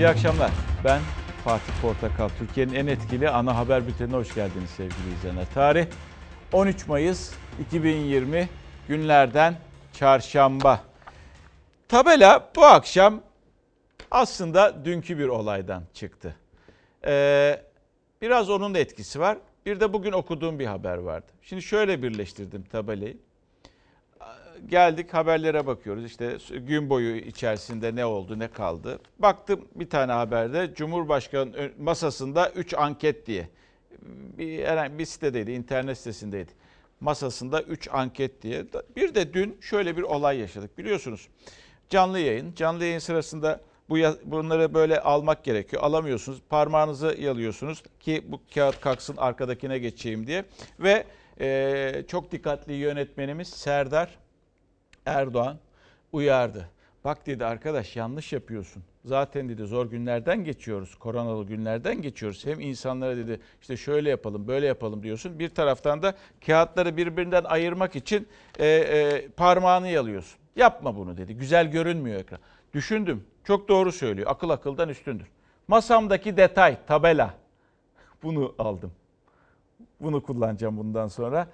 İyi akşamlar. Ben Fatih Portakal. Türkiye'nin en etkili ana haber bültenine hoş geldiniz sevgili izleyenler. Tarih 13 Mayıs 2020 günlerden çarşamba. Tabela bu akşam aslında dünkü bir olaydan çıktı. Ee, biraz onun da etkisi var. Bir de bugün okuduğum bir haber vardı. Şimdi şöyle birleştirdim tabelayı. Geldik haberlere bakıyoruz. İşte gün boyu içerisinde ne oldu ne kaldı. Baktım bir tane haberde Cumhurbaşkanı masasında 3 anket diye. Bir, herhangi bir sitedeydi, internet sitesindeydi. Masasında 3 anket diye. Bir de dün şöyle bir olay yaşadık biliyorsunuz. Canlı yayın. Canlı yayın sırasında bu bunları böyle almak gerekiyor. Alamıyorsunuz. Parmağınızı yalıyorsunuz ki bu kağıt kalksın arkadakine geçeyim diye. Ve e, çok dikkatli yönetmenimiz Serdar Erdoğan uyardı. Bak dedi arkadaş yanlış yapıyorsun. Zaten dedi zor günlerden geçiyoruz. Koronalı günlerden geçiyoruz. Hem insanlara dedi işte şöyle yapalım böyle yapalım diyorsun. Bir taraftan da kağıtları birbirinden ayırmak için e, e, parmağını yalıyorsun. Yapma bunu dedi. Güzel görünmüyor ekran. Düşündüm. Çok doğru söylüyor. Akıl akıldan üstündür. Masamdaki detay, tabela. Bunu aldım. Bunu kullanacağım bundan sonra.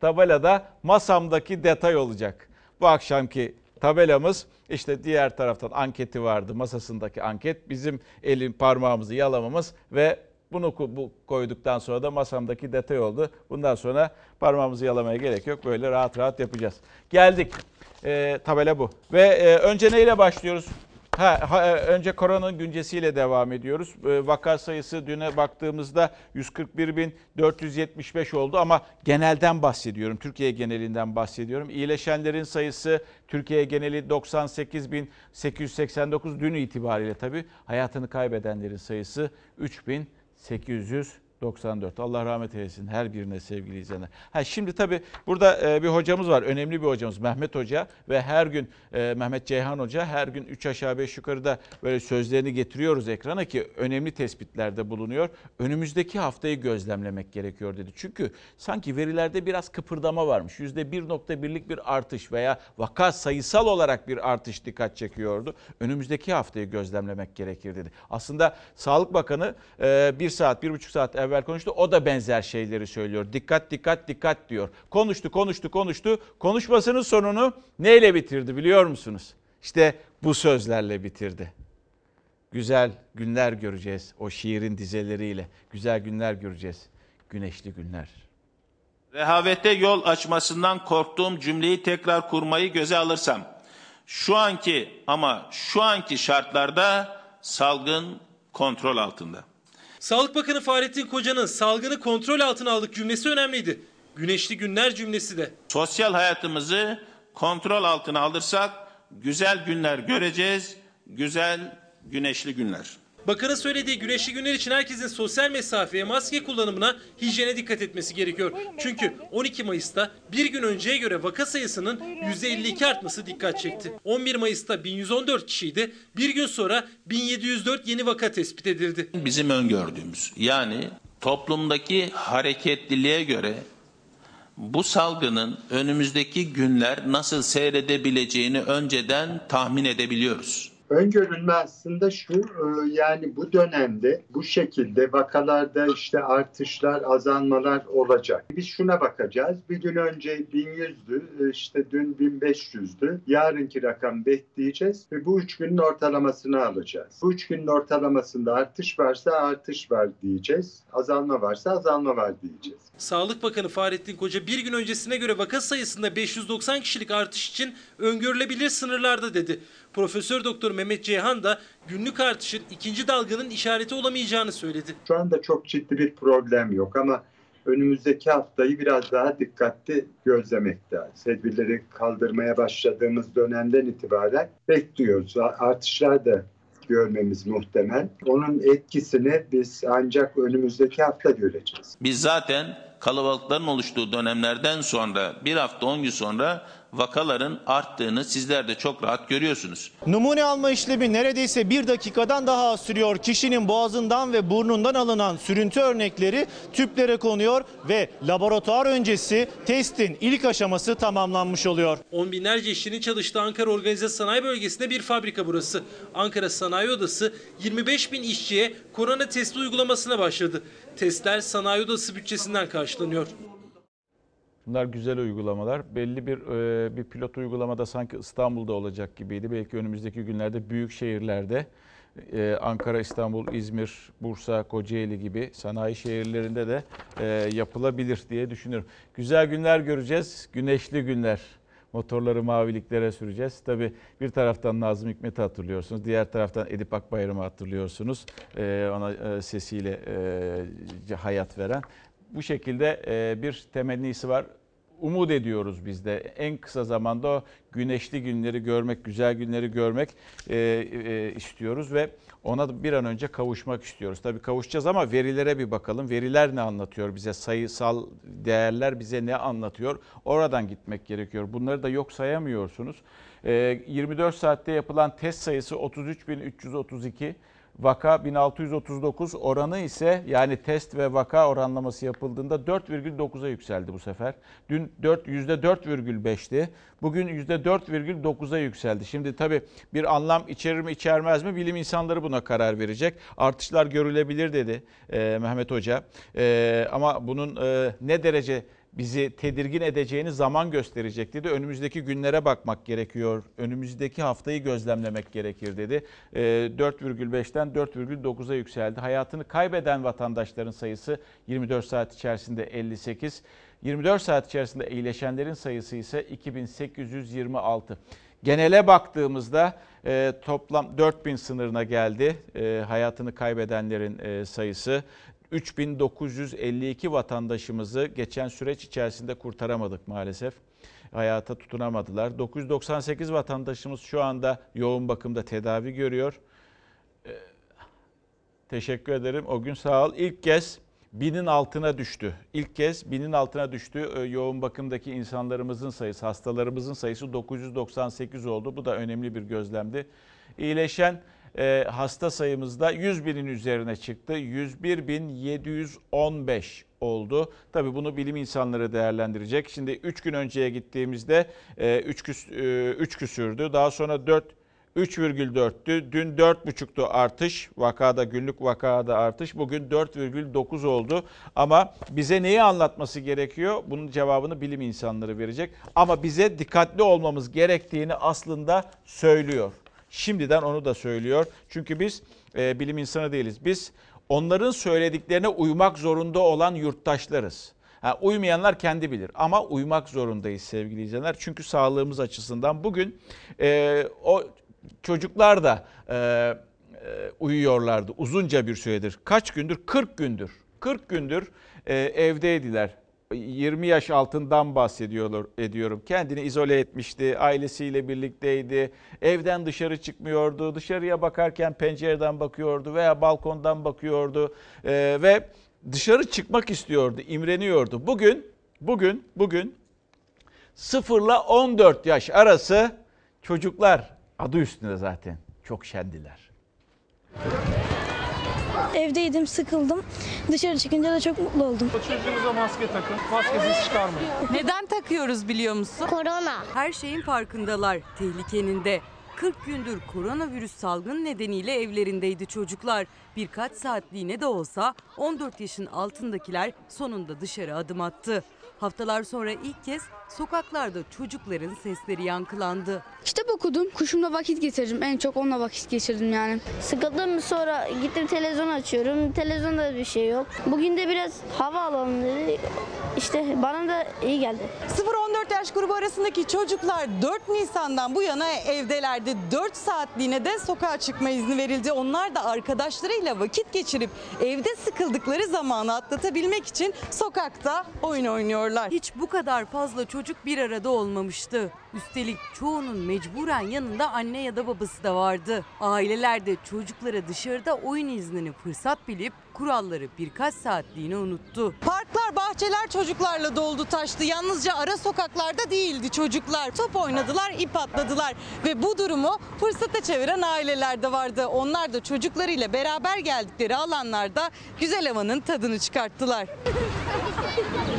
Tabelada masamdaki detay olacak. Bu akşamki tabelamız işte diğer taraftan anketi vardı. Masasındaki anket bizim elin parmağımızı yalamamız ve bunu bu koyduktan sonra da masamdaki detay oldu. Bundan sonra parmağımızı yalamaya gerek yok. Böyle rahat rahat yapacağız. Geldik. E, tabela bu. Ve e, önce neyle başlıyoruz? Ha, ha, e, önce koronanın güncesiyle devam ediyoruz. E, vaka sayısı düne baktığımızda 141.475 oldu ama genelden bahsediyorum. Türkiye genelinden bahsediyorum. İyileşenlerin sayısı Türkiye geneli 98.889 dün itibariyle tabii. Hayatını kaybedenlerin sayısı 3800 94. Allah rahmet eylesin her birine sevgili izleyenler. Ha şimdi tabii burada e, bir hocamız var. Önemli bir hocamız Mehmet Hoca ve her gün e, Mehmet Ceyhan Hoca her gün 3 aşağı 5 yukarıda böyle sözlerini getiriyoruz ekrana ki önemli tespitlerde bulunuyor. Önümüzdeki haftayı gözlemlemek gerekiyor dedi. Çünkü sanki verilerde biraz kıpırdama varmış. %1.1'lik bir artış veya vaka sayısal olarak bir artış dikkat çekiyordu. Önümüzdeki haftayı gözlemlemek gerekir dedi. Aslında Sağlık Bakanı e, bir saat, bir buçuk saat evvel konuştu. O da benzer şeyleri söylüyor. Dikkat dikkat dikkat diyor. Konuştu konuştu konuştu. Konuşmasının sonunu neyle bitirdi biliyor musunuz? İşte bu sözlerle bitirdi. Güzel günler göreceğiz o şiirin dizeleriyle. Güzel günler göreceğiz. Güneşli günler. Rehavete yol açmasından korktuğum cümleyi tekrar kurmayı göze alırsam, şu anki ama şu anki şartlarda salgın kontrol altında. Sağlık Bakanı Fahrettin Koca'nın salgını kontrol altına aldık cümlesi önemliydi. Güneşli günler cümlesi de. Sosyal hayatımızı kontrol altına alırsak güzel günler göreceğiz, güzel güneşli günler. Bakanın söylediği güneşli günler için herkesin sosyal mesafeye, maske kullanımına, hijyene dikkat etmesi gerekiyor. Çünkü 12 Mayıs'ta bir gün önceye göre vaka sayısının %52 artması dikkat çekti. 11 Mayıs'ta 1114 kişiydi. Bir gün sonra 1704 yeni vaka tespit edildi. Bizim öngördüğümüz yani toplumdaki hareketliliğe göre bu salgının önümüzdeki günler nasıl seyredebileceğini önceden tahmin edebiliyoruz. Öngörülme aslında şu e, yani bu dönemde bu şekilde vakalarda işte artışlar azalmalar olacak. Biz şuna bakacağız. Bir gün önce 1100'dü e, işte dün 1500'dü. Yarınki rakam bekleyeceğiz ve bu üç günün ortalamasını alacağız. Bu üç günün ortalamasında artış varsa artış var diyeceğiz. Azalma varsa azalma var diyeceğiz. Sağlık Bakanı Fahrettin Koca bir gün öncesine göre vaka sayısında 590 kişilik artış için öngörülebilir sınırlarda dedi. Profesör Doktor Mehmet Ceyhan da günlük artışın ikinci dalganın işareti olamayacağını söyledi. Şu anda çok ciddi bir problem yok ama önümüzdeki haftayı biraz daha dikkatli gözlemek lazım. Tedbirleri kaldırmaya başladığımız dönemden itibaren bekliyoruz. Artışlar da görmemiz muhtemel. Onun etkisini biz ancak önümüzdeki hafta göreceğiz. Biz zaten kalabalıkların oluştuğu dönemlerden sonra bir hafta 10 gün sonra vakaların arttığını sizler de çok rahat görüyorsunuz. Numune alma işlemi neredeyse bir dakikadan daha sürüyor. Kişinin boğazından ve burnundan alınan sürüntü örnekleri tüplere konuyor ve laboratuvar öncesi testin ilk aşaması tamamlanmış oluyor. On binlerce işçinin çalıştığı Ankara Organize Sanayi Bölgesi'nde bir fabrika burası. Ankara Sanayi Odası 25 bin işçiye korona testi uygulamasına başladı. Testler Sanayi Odası bütçesinden karşılanıyor. Bunlar güzel uygulamalar. Belli bir e, bir pilot uygulamada sanki İstanbul'da olacak gibiydi. Belki önümüzdeki günlerde büyük şehirlerde e, Ankara, İstanbul, İzmir, Bursa, Kocaeli gibi sanayi şehirlerinde de e, yapılabilir diye düşünüyorum. Güzel günler göreceğiz. Güneşli günler. Motorları maviliklere süreceğiz. Tabii bir taraftan Nazım Hikmet'i hatırlıyorsunuz. Diğer taraftan Edip Akbayram'ı hatırlıyorsunuz. Ona sesiyle hayat veren. Bu şekilde bir temennisi var. Umut ediyoruz biz de. En kısa zamanda o güneşli günleri görmek, güzel günleri görmek e, e, istiyoruz ve ona bir an önce kavuşmak istiyoruz. Tabii kavuşacağız ama verilere bir bakalım. Veriler ne anlatıyor bize? Sayısal değerler bize ne anlatıyor? Oradan gitmek gerekiyor. Bunları da yok sayamıyorsunuz. E, 24 saatte yapılan test sayısı 33.332. Vaka 1639 oranı ise yani test ve vaka oranlaması yapıldığında 4,9'a yükseldi bu sefer. Dün 4 %4,5'ti. Bugün %4,9'a yükseldi. Şimdi tabii bir anlam içerir mi içermez mi bilim insanları buna karar verecek. Artışlar görülebilir dedi e, Mehmet Hoca. E, ama bunun e, ne derece bizi tedirgin edeceğini zaman gösterecek dedi. Önümüzdeki günlere bakmak gerekiyor. Önümüzdeki haftayı gözlemlemek gerekir dedi. E, 4,5'ten 4,9'a yükseldi. Hayatını kaybeden vatandaşların sayısı 24 saat içerisinde 58. 24 saat içerisinde iyileşenlerin sayısı ise 2826. Genele baktığımızda e, toplam 4000 sınırına geldi e, hayatını kaybedenlerin e, sayısı. 3952 vatandaşımızı geçen süreç içerisinde kurtaramadık maalesef. Hayata tutunamadılar. 998 vatandaşımız şu anda yoğun bakımda tedavi görüyor. Ee, teşekkür ederim. O gün sağ ol. İlk kez binin altına düştü. İlk kez binin altına düştü. Ee, yoğun bakımdaki insanlarımızın sayısı, hastalarımızın sayısı 998 oldu. Bu da önemli bir gözlemdi. İyileşen e, hasta sayımızda 100 binin üzerine çıktı. 101.715 oldu. Tabii bunu bilim insanları değerlendirecek. Şimdi 3 gün önceye gittiğimizde 3 küs, e, küsürdü. Daha sonra 4 3,4'tü. Dün 4,5'tu artış. Vakada günlük vakada artış. Bugün 4,9 oldu. Ama bize neyi anlatması gerekiyor? Bunun cevabını bilim insanları verecek. Ama bize dikkatli olmamız gerektiğini aslında söylüyor. Şimdiden onu da söylüyor. Çünkü biz e, bilim insanı değiliz. Biz onların söylediklerine uymak zorunda olan yurttaşlarız. Ha, uymayanlar kendi bilir ama uymak zorundayız sevgili izleyenler. Çünkü sağlığımız açısından bugün e, o çocuklar da e, e, uyuyorlardı uzunca bir süredir. Kaç gündür? 40 gündür. 40 gündür e, evdeydiler. 20 yaş altından bahsediyorlar ediyorum. Kendini izole etmişti, ailesiyle birlikteydi. Evden dışarı çıkmıyordu. Dışarıya bakarken pencereden bakıyordu veya balkondan bakıyordu Ee, ve dışarı çıkmak istiyordu, imreniyordu. Bugün bugün bugün 0 ile 14 yaş arası çocuklar adı üstünde zaten çok şendiler. Evdeydim, sıkıldım. Dışarı çıkınca da çok mutlu oldum. Çocuğunuza maske takın. Maskesiz çıkarmayın. Neden takıyoruz biliyor musun? Korona. Her şeyin farkındalar. Tehlikenin de. 40 gündür koronavirüs salgın nedeniyle evlerindeydi çocuklar. Birkaç saatliğine de olsa 14 yaşın altındakiler sonunda dışarı adım attı. Haftalar sonra ilk kez sokaklarda çocukların sesleri yankılandı. Kitap okudum. Kuşumla vakit geçirdim. En çok onunla vakit geçirdim yani. Sıkıldım sonra gittim televizyon açıyorum. Televizyonda bir şey yok. Bugün de biraz hava alalım dedi. İşte bana da iyi geldi. 0-14 yaş grubu arasındaki çocuklar 4 Nisan'dan bu yana evdelerdi. 4 saatliğine de sokağa çıkma izni verildi. Onlar da arkadaşlarıyla vakit geçirip evde sıkıldıkları zamanı atlatabilmek için sokakta oyun oynuyorlar. Hiç bu kadar fazla çocuk bir arada olmamıştı. Üstelik çoğunun mecburen yanında anne ya da babası da vardı. Aileler de çocuklara dışarıda oyun iznini fırsat bilip kuralları birkaç saatliğine unuttu. Parklar, bahçeler çocuklarla doldu taştı. Yalnızca ara sokaklarda değildi çocuklar. Top oynadılar, ip atladılar. Ve bu durumu fırsata çeviren aileler de vardı. Onlar da çocuklarıyla beraber geldikleri alanlarda güzel havanın tadını çıkarttılar.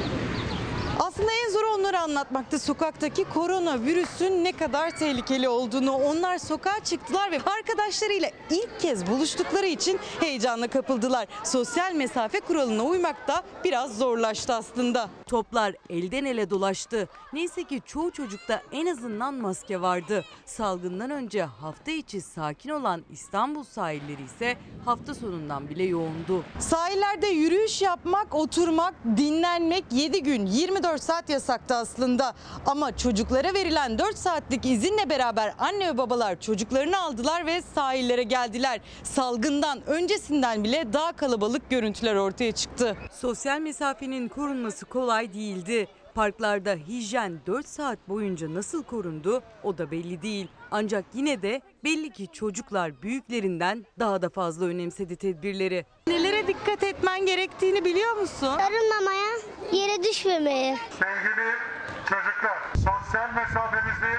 En zoru onları anlatmaktı. Sokaktaki koronavirüsün ne kadar tehlikeli olduğunu. Onlar sokağa çıktılar ve arkadaşlarıyla ilk kez buluştukları için heyecanla kapıldılar. Sosyal mesafe kuralına uymak da biraz zorlaştı aslında. Toplar elden ele dolaştı. Neyse ki çoğu çocukta en azından maske vardı. Salgından önce hafta içi sakin olan İstanbul sahilleri ise hafta sonundan bile yoğundu. Sahillerde yürüyüş yapmak, oturmak, dinlenmek 7 gün 24 saat yasaktı aslında. Ama çocuklara verilen 4 saatlik izinle beraber anne ve babalar çocuklarını aldılar ve sahillere geldiler. Salgından öncesinden bile daha kalabalık görüntüler ortaya çıktı. Sosyal mesafenin korunması kolay değildi. Parklarda hijyen 4 saat boyunca nasıl korundu o da belli değil. Ancak yine de belli ki çocuklar büyüklerinden daha da fazla önemsedi tedbirleri. Nelere dikkat etmen gerektiğini biliyor musun? Sarılmamaya, yere düşmemeye. Sevgili çocuklar, sosyal mesafemizi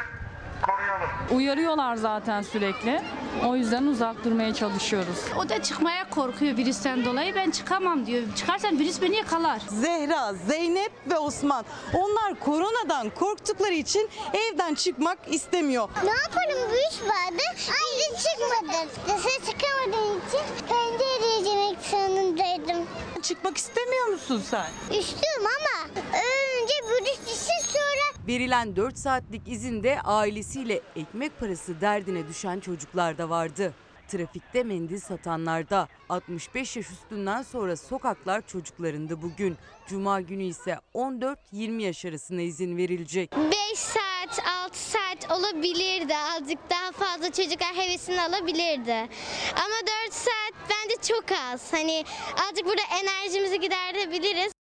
koruyalım. Uyarıyorlar zaten sürekli. O yüzden uzak durmaya çalışıyoruz. O da çıkmaya korkuyor virüsten dolayı. Ben çıkamam diyor. Çıkarsam virüs beni yakalar. Zehra, Zeynep ve Osman. Onlar koronadan korktukları için evden çıkmak istemiyor. Ne yapalım virüs vardı. Ayrı çıkmadım. Dışarı çıkamadığım için pencereye yemek zorundaydım. Çıkmak istemiyor musun sen? İstiyorum ama önce virüs düşsün sonra Verilen 4 saatlik izinde ailesiyle ekmek parası derdine düşen çocuklar da vardı. Trafikte mendil satanlarda 65 yaş üstünden sonra sokaklar çocuklarında bugün. Cuma günü ise 14-20 yaş arasına izin verilecek. 5 saat, 6 saat olabilirdi. Azıcık daha fazla çocuklar hevesini alabilirdi. Ama 4 saat bence çok az. Hani azıcık burada enerjimizi giderebiliriz.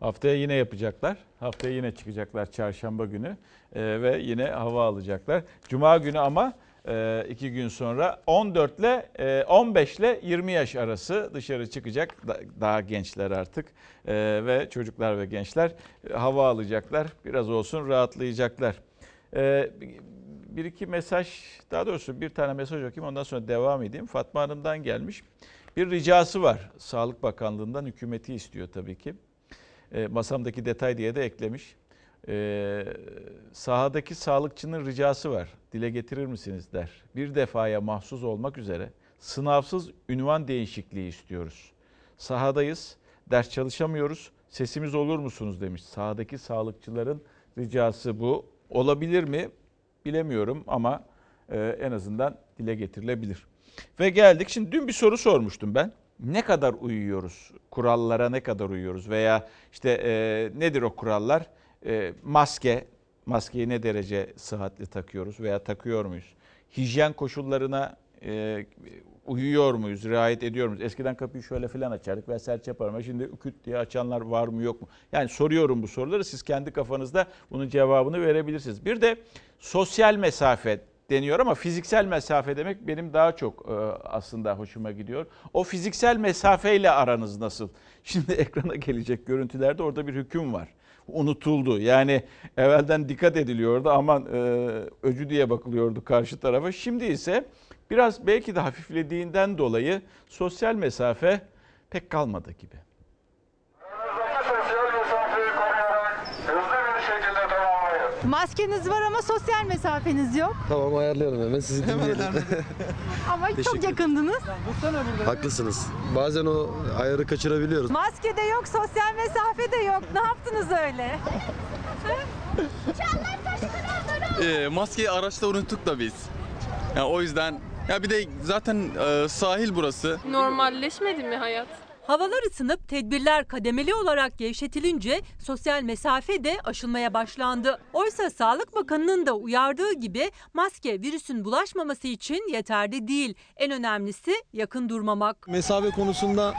Haftaya yine yapacaklar. Haftaya yine çıkacaklar çarşamba günü Ee, ve yine hava alacaklar. Cuma günü ama e, iki gün sonra 14 ile e, 15 ile 20 yaş arası dışarı çıkacak Da- daha gençler artık Ee, ve çocuklar ve gençler e, hava alacaklar. Biraz olsun rahatlayacaklar. Ee, bir iki mesaj daha doğrusu bir tane mesaj okuyayım ondan sonra devam edeyim. Fatma Hanım'dan gelmiş. Bir ricası var. Sağlık Bakanlığı'ndan hükümeti istiyor tabii ki. E, masamdaki detay diye de eklemiş. E, sahadaki sağlıkçının ricası var. Dile getirir misiniz der. Bir defaya mahsus olmak üzere sınavsız ünvan değişikliği istiyoruz. Sahadayız, ders çalışamıyoruz. Sesimiz olur musunuz demiş. Sahadaki sağlıkçıların ricası bu. Olabilir mi? Bilemiyorum ama e, en azından dile getirilebilir. Ve geldik şimdi dün bir soru sormuştum ben. Ne kadar uyuyoruz? Kurallara ne kadar uyuyoruz? Veya işte e, nedir o kurallar? E, maske, maskeyi ne derece sıhhatli takıyoruz veya takıyor muyuz? Hijyen koşullarına e, uyuyor muyuz, riayet ediyor muyuz? Eskiden kapıyı şöyle falan açardık ve serçe yaparım. Şimdi küt diye açanlar var mı yok mu? Yani soruyorum bu soruları. Siz kendi kafanızda bunun cevabını verebilirsiniz. Bir de sosyal mesafe deniyor ama fiziksel mesafe demek benim daha çok e, aslında hoşuma gidiyor. O fiziksel mesafeyle aranız nasıl? Şimdi ekrana gelecek görüntülerde orada bir hüküm var. Unutuldu. Yani evvelden dikkat ediliyordu aman e, öcü diye bakılıyordu karşı tarafa. Şimdi ise biraz belki de hafiflediğinden dolayı sosyal mesafe pek kalmadı gibi. Sosyal mesafeyi koruyarak hızlı bir şekilde tamamlayın. Maskeniz var ama sosyal mesafeniz yok. Tamam ayarlıyorum hemen sizi dinleyelim. Ama Teşekkür çok yakındınız. Haklısınız. Bazen o ayarı kaçırabiliyoruz. Maske de yok, sosyal mesafe de yok. Ne yaptınız öyle? Ee, maskeyi araçta unuttuk da biz. Yani o yüzden ya bir de zaten e, sahil burası. Normalleşmedi mi hayat? Havalar ısınıp tedbirler kademeli olarak gevşetilince sosyal mesafe de aşılmaya başlandı. Oysa Sağlık Bakanı'nın da uyardığı gibi maske virüsün bulaşmaması için yeterli değil. En önemlisi yakın durmamak. Mesafe konusunda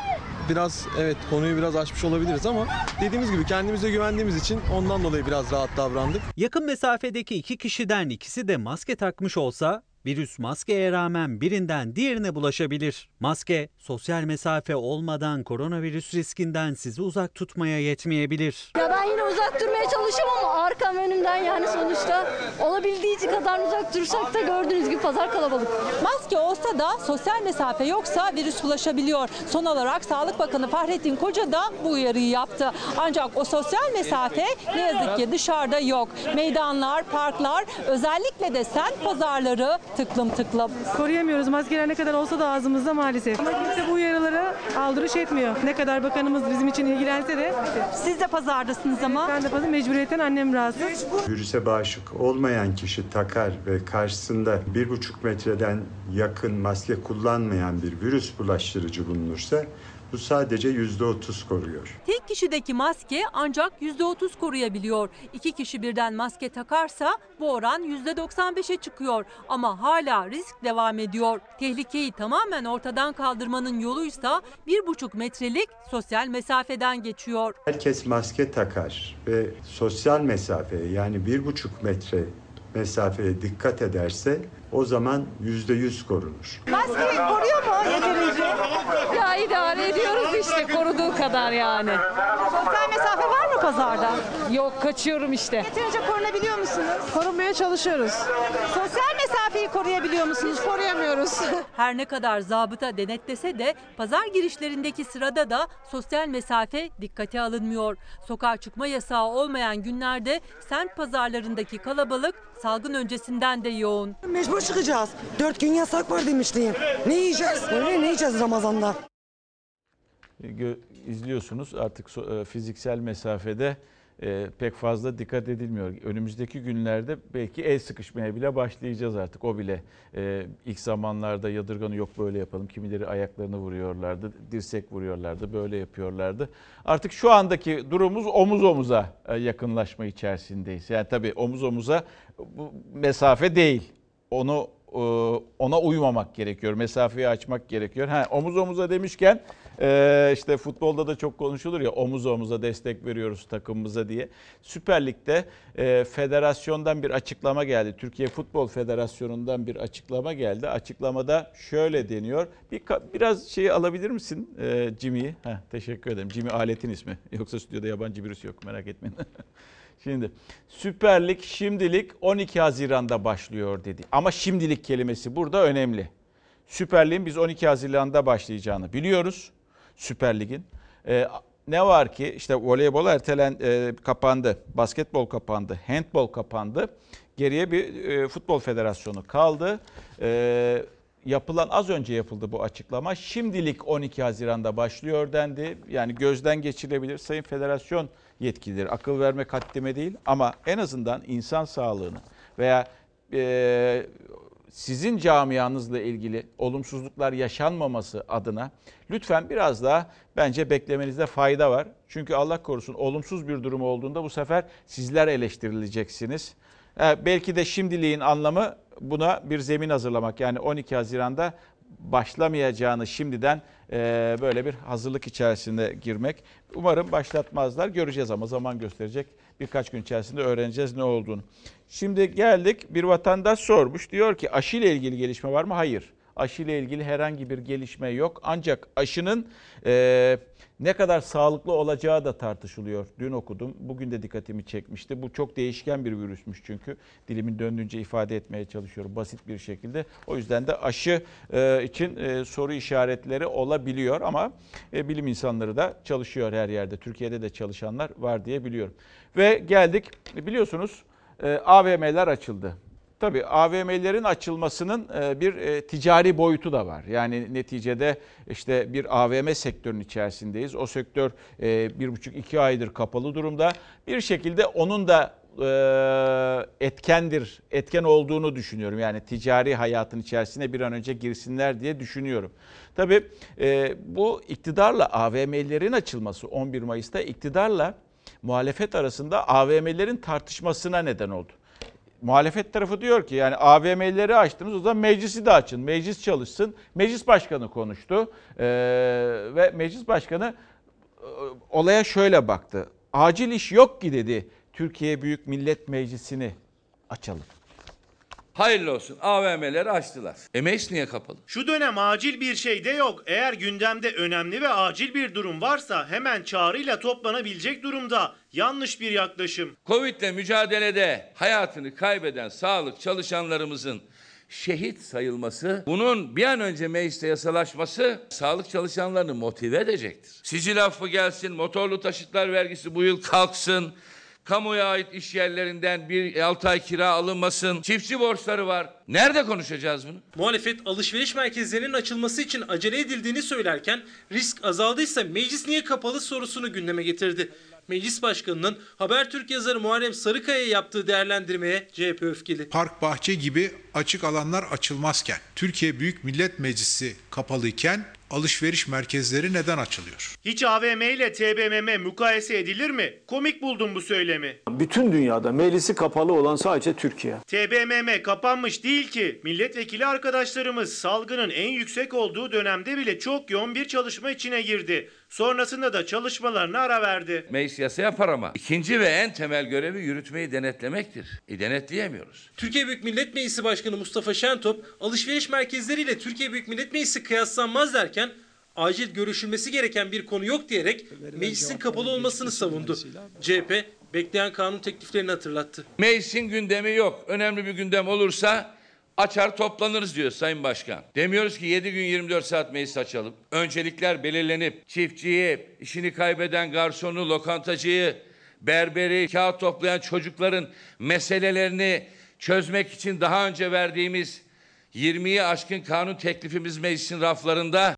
biraz evet konuyu biraz açmış olabiliriz ama dediğimiz gibi kendimize güvendiğimiz için ondan dolayı biraz rahat davrandık. Yakın mesafedeki iki kişiden ikisi de maske takmış olsa Virüs maskeye rağmen birinden diğerine bulaşabilir. Maske, sosyal mesafe olmadan koronavirüs riskinden sizi uzak tutmaya yetmeyebilir. Ya ben yine uzak durmaya çalışıyorum ama arkam önümden yani sonuçta olabildiği kadar uzak dursak da gördüğünüz gibi pazar kalabalık. Maske olsa da sosyal mesafe yoksa virüs bulaşabiliyor. Son olarak Sağlık Bakanı Fahrettin Koca da bu uyarıyı yaptı. Ancak o sosyal mesafe ne yazık ki dışarıda yok. Meydanlar, parklar, özellikle de semt pazarları tıklım tıklım. Koruyamıyoruz. Maskeler ne kadar olsa da ağzımızda maalesef. Ama kimse bu uyarılara aldırış etmiyor. Ne kadar bakanımız bizim için ilgilense de. Siz de pazardasınız ama. Ben de pazar mecburiyetten annem rahatsız. Virüse bağışık olmayan kişi takar ve karşısında bir buçuk metreden yakın maske kullanmayan bir virüs bulaştırıcı bulunursa bu sadece yüzde otuz koruyor. Tek kişideki maske ancak %30 koruyabiliyor. İki kişi birden maske takarsa bu oran %95'e çıkıyor. Ama hala risk devam ediyor. Tehlikeyi tamamen ortadan kaldırmanın yoluysa 1,5 metrelik sosyal mesafeden geçiyor. Herkes maske takar ve sosyal mesafeye yani bir buçuk metre mesafeye dikkat ederse o zaman yüzde yüz korunur. Maske koruyor mu yeterince? Ya idare ediyoruz işte koruduğu kadar yani. Sosyal mesafe var mı pazarda? Yok kaçıyorum işte. Yeterince korunabiliyor musunuz? Korunmaya çalışıyoruz. Sosyal mesafeyi koruyabiliyor musunuz? Koruyamıyoruz. Her ne kadar zabıta denetlese de pazar girişlerindeki sırada da sosyal mesafe dikkate alınmıyor. Sokağa çıkma yasağı olmayan günlerde semt pazarlarındaki kalabalık salgın öncesinden de yoğun. Mecbur çıkacağız. Dört gün yasak var demiştim. Ne yiyeceğiz? Öyle ne yiyeceğiz Ramazan'da? Gö- izliyorsunuz artık e, fiziksel mesafede e, pek fazla dikkat edilmiyor. Önümüzdeki günlerde belki el sıkışmaya bile başlayacağız artık. O bile e, ilk zamanlarda yadırganı yok böyle yapalım. Kimileri ayaklarını vuruyorlardı, dirsek vuruyorlardı, böyle yapıyorlardı. Artık şu andaki durumumuz omuz omuza e, yakınlaşma içerisindeyiz. Yani tabii omuz omuza mesafe değil. Onu e, ona uymamak gerekiyor. Mesafeyi açmak gerekiyor. Ha, omuz omuza demişken e, işte futbolda da çok konuşulur ya omuz omuza destek veriyoruz takımımıza diye. Süper Lig'de e, federasyondan bir açıklama geldi. Türkiye Futbol Federasyonu'ndan bir açıklama geldi. Açıklamada şöyle deniyor. Bir biraz şeyi alabilir misin Jimmy'yi? Teşekkür ederim. Jimmy aletin ismi. Yoksa stüdyoda yabancı birisi yok merak etmeyin. Şimdi Süper Lig şimdilik 12 Haziran'da başlıyor dedi. Ama şimdilik kelimesi burada önemli. Süper Lig'in biz 12 Haziran'da başlayacağını biliyoruz. Süper Lig'in. Ee, ne var ki işte voleybol ertelen e, kapandı, basketbol kapandı, handbol kapandı. Geriye bir e, futbol federasyonu kaldı. E, yapılan az önce yapıldı bu açıklama. Şimdilik 12 Haziran'da başlıyor dendi. Yani gözden geçirebilir. Sayın Federasyon yetkilileri akıl vermek haddime değil ama en azından insan sağlığını veya e, sizin camianızla ilgili olumsuzluklar yaşanmaması adına lütfen biraz daha bence beklemenizde fayda var. Çünkü Allah korusun olumsuz bir durum olduğunda bu sefer sizler eleştirileceksiniz. E, belki de şimdiliğin anlamı buna bir zemin hazırlamak. Yani 12 Haziran'da başlamayacağını şimdiden e, böyle bir hazırlık içerisinde girmek. Umarım başlatmazlar. Göreceğiz ama zaman gösterecek. Birkaç gün içerisinde öğreneceğiz ne olduğunu. Şimdi geldik bir vatandaş sormuş. Diyor ki aşı ile ilgili gelişme var mı? Hayır. Aşı ile ilgili herhangi bir gelişme yok. Ancak aşının e, ne kadar sağlıklı olacağı da tartışılıyor. Dün okudum. Bugün de dikkatimi çekmişti. Bu çok değişken bir virüsmüş çünkü. Dilimin döndüğünce ifade etmeye çalışıyorum basit bir şekilde. O yüzden de aşı e, için e, soru işaretleri olabiliyor ama e, bilim insanları da çalışıyor her yerde. Türkiye'de de çalışanlar var diye biliyorum. Ve geldik biliyorsunuz e, AVM'ler açıldı. Tabii AVM'lerin açılmasının e, bir e, ticari boyutu da var. Yani neticede işte bir AVM sektörünün içerisindeyiz. O sektör e, bir buçuk iki aydır kapalı durumda. Bir şekilde onun da etkendir, etken olduğunu düşünüyorum. Yani ticari hayatın içerisine bir an önce girsinler diye düşünüyorum. Tabii bu iktidarla AVM'lerin açılması 11 Mayıs'ta iktidarla muhalefet arasında AVM'lerin tartışmasına neden oldu. Muhalefet tarafı diyor ki yani AVM'leri açtınız o zaman meclisi de açın. Meclis çalışsın. Meclis başkanı konuştu ee, ve meclis başkanı olaya şöyle baktı. Acil iş yok ki dedi. Türkiye Büyük Millet Meclisi'ni açalım. Hayırlı olsun AVM'leri açtılar. Emeis niye kapalı? Şu dönem acil bir şey de yok. Eğer gündemde önemli ve acil bir durum varsa hemen çağrıyla toplanabilecek durumda. Yanlış bir yaklaşım. Covid'le mücadelede hayatını kaybeden sağlık çalışanlarımızın şehit sayılması, bunun bir an önce mecliste yasalaşması sağlık çalışanlarını motive edecektir. Sicil affı gelsin, motorlu taşıtlar vergisi bu yıl kalksın, kamuya ait iş yerlerinden bir 6 ay kira alınmasın, çiftçi borçları var. Nerede konuşacağız bunu? Muhalefet alışveriş merkezlerinin açılması için acele edildiğini söylerken risk azaldıysa meclis niye kapalı sorusunu gündeme getirdi. Meclis Başkanı'nın Habertürk yazarı Muharrem Sarıkaya yaptığı değerlendirmeye CHP öfkeli. Park, bahçe gibi açık alanlar açılmazken, Türkiye Büyük Millet Meclisi kapalıyken alışveriş merkezleri neden açılıyor? Hiç AVM ile TBMM mukayese edilir mi? Komik buldum bu söylemi. Bütün dünyada meclisi kapalı olan sadece Türkiye. TBMM kapanmış değil ki. Milletvekili arkadaşlarımız salgının en yüksek olduğu dönemde bile çok yoğun bir çalışma içine girdi. Sonrasında da çalışmalarına ara verdi. Meclis yasa yapar ama ikinci ve en temel görevi yürütmeyi denetlemektir. E denetleyemiyoruz. Türkiye Büyük Millet Meclisi Başkanı Mustafa Şentop alışveriş merkezleriyle Türkiye Büyük Millet Meclisi kıyaslanmaz derken acil görüşülmesi gereken bir konu yok diyerek meclisin kapalı olmasını savundu. CHP bekleyen kanun tekliflerini hatırlattı. Meclisin gündemi yok. Önemli bir gündem olursa açar toplanırız diyor Sayın Başkan. Demiyoruz ki 7 gün 24 saat meclis açalım. Öncelikler belirlenip çiftçiyi, işini kaybeden garsonu, lokantacıyı, berberi, kağıt toplayan çocukların meselelerini çözmek için daha önce verdiğimiz 20'yi aşkın kanun teklifimiz meclisin raflarında.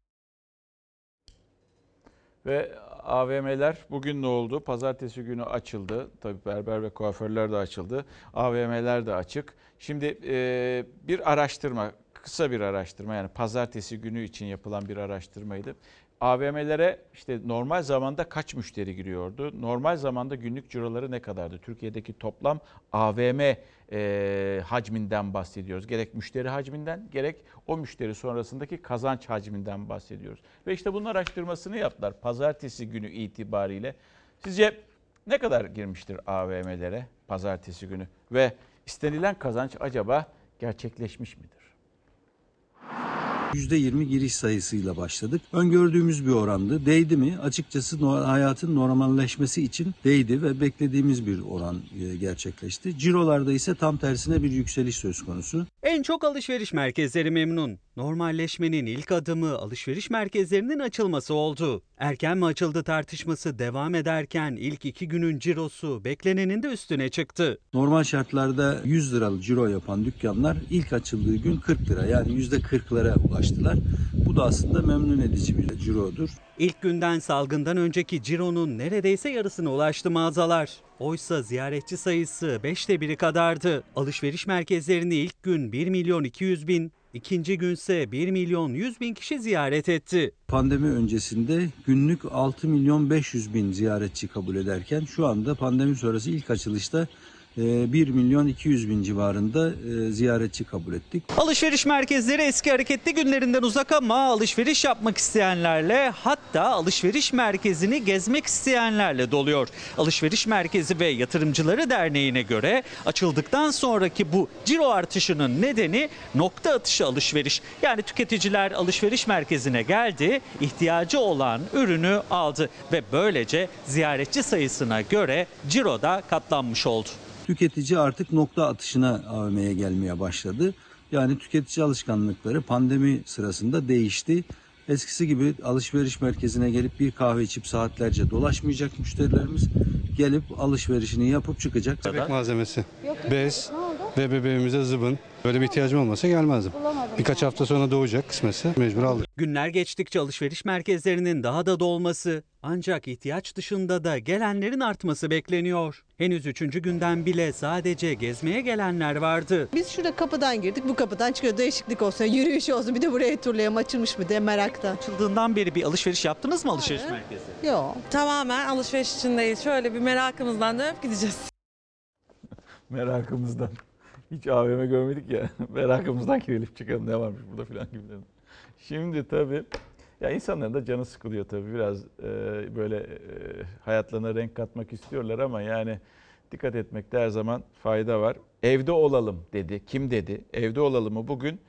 Ve AVM'ler bugün ne oldu? Pazartesi günü açıldı. Tabii berber ve kuaförler de açıldı. AVM'ler de açık. Şimdi e, bir araştırma, kısa bir araştırma yani pazartesi günü için yapılan bir araştırmaydı. AVM'lere işte normal zamanda kaç müşteri giriyordu? Normal zamanda günlük ciroları ne kadardı? Türkiye'deki toplam AVM e, hacminden bahsediyoruz. Gerek müşteri hacminden gerek o müşteri sonrasındaki kazanç hacminden bahsediyoruz. Ve işte bunun araştırmasını yaptılar pazartesi günü itibariyle. Sizce ne kadar girmiştir AVM'lere pazartesi günü ve istenilen kazanç acaba gerçekleşmiş midir? %20 giriş sayısıyla başladık. Öngördüğümüz bir orandı. Değdi mi? Açıkçası hayatın normalleşmesi için değdi ve beklediğimiz bir oran e, gerçekleşti. Cirolarda ise tam tersine bir yükseliş söz konusu. En çok alışveriş merkezleri memnun. Normalleşmenin ilk adımı alışveriş merkezlerinin açılması oldu. Erken mi açıldı tartışması devam ederken ilk iki günün cirosu beklenenin de üstüne çıktı. Normal şartlarda 100 liralık ciro yapan dükkanlar ilk açıldığı gün 40 lira yani %40'lara ulaştılar. Bu da aslında memnun edici bir cirodur. İlk günden salgından önceki cironun neredeyse yarısına ulaştı mağazalar. Oysa ziyaretçi sayısı 5'te biri kadardı. Alışveriş merkezlerini ilk gün 1 milyon 200 bin, ikinci günse 1 milyon 100 bin kişi ziyaret etti. Pandemi öncesinde günlük 6 milyon 500 bin ziyaretçi kabul ederken şu anda pandemi sonrası ilk açılışta 1 milyon 200 bin civarında e, ziyaretçi kabul ettik. Alışveriş merkezleri eski hareketli günlerinden uzak ama alışveriş yapmak isteyenlerle hatta alışveriş merkezini gezmek isteyenlerle doluyor. Alışveriş Merkezi ve Yatırımcıları Derneği'ne göre açıldıktan sonraki bu ciro artışının nedeni nokta atışı alışveriş. Yani tüketiciler alışveriş merkezine geldi, ihtiyacı olan ürünü aldı ve böylece ziyaretçi sayısına göre ciro da katlanmış oldu. Tüketici artık nokta atışına AVM'ye gelmeye başladı. Yani tüketici alışkanlıkları pandemi sırasında değişti. Eskisi gibi alışveriş merkezine gelip bir kahve içip saatlerce dolaşmayacak müşterilerimiz. Gelip alışverişini yapıp çıkacak. Bebek malzemesi, bez ve bebeğimize zıbın. Böyle bir ihtiyacım olmasa gelmezdim. Birkaç hafta sonra doğacak kısmetse mecbur aldık. Günler geçtikçe alışveriş merkezlerinin daha da dolması ancak ihtiyaç dışında da gelenlerin artması bekleniyor. Henüz üçüncü günden bile sadece gezmeye gelenler vardı. Biz şurada kapıdan girdik, bu kapıdan çıkıyor. Değişiklik olsun, yürüyüş olsun. Bir de buraya turlayalım açılmış mı diye merakta. Açıldığından beri bir alışveriş yaptınız mı alışveriş merkezi? Yok. Tamamen alışveriş içindeyiz. Şöyle bir merakımızdan dönüp gideceğiz. Merakımızdan. Hiç AVM görmedik ya. Merakımızdan girelim çıkalım ne varmış burada filan gibi. dedim. Şimdi tabii ya insanların da canı sıkılıyor tabii biraz e, böyle e, hayatlarına renk katmak istiyorlar ama yani dikkat etmekte her zaman fayda var. Evde olalım dedi. Kim dedi? Evde olalımı bugün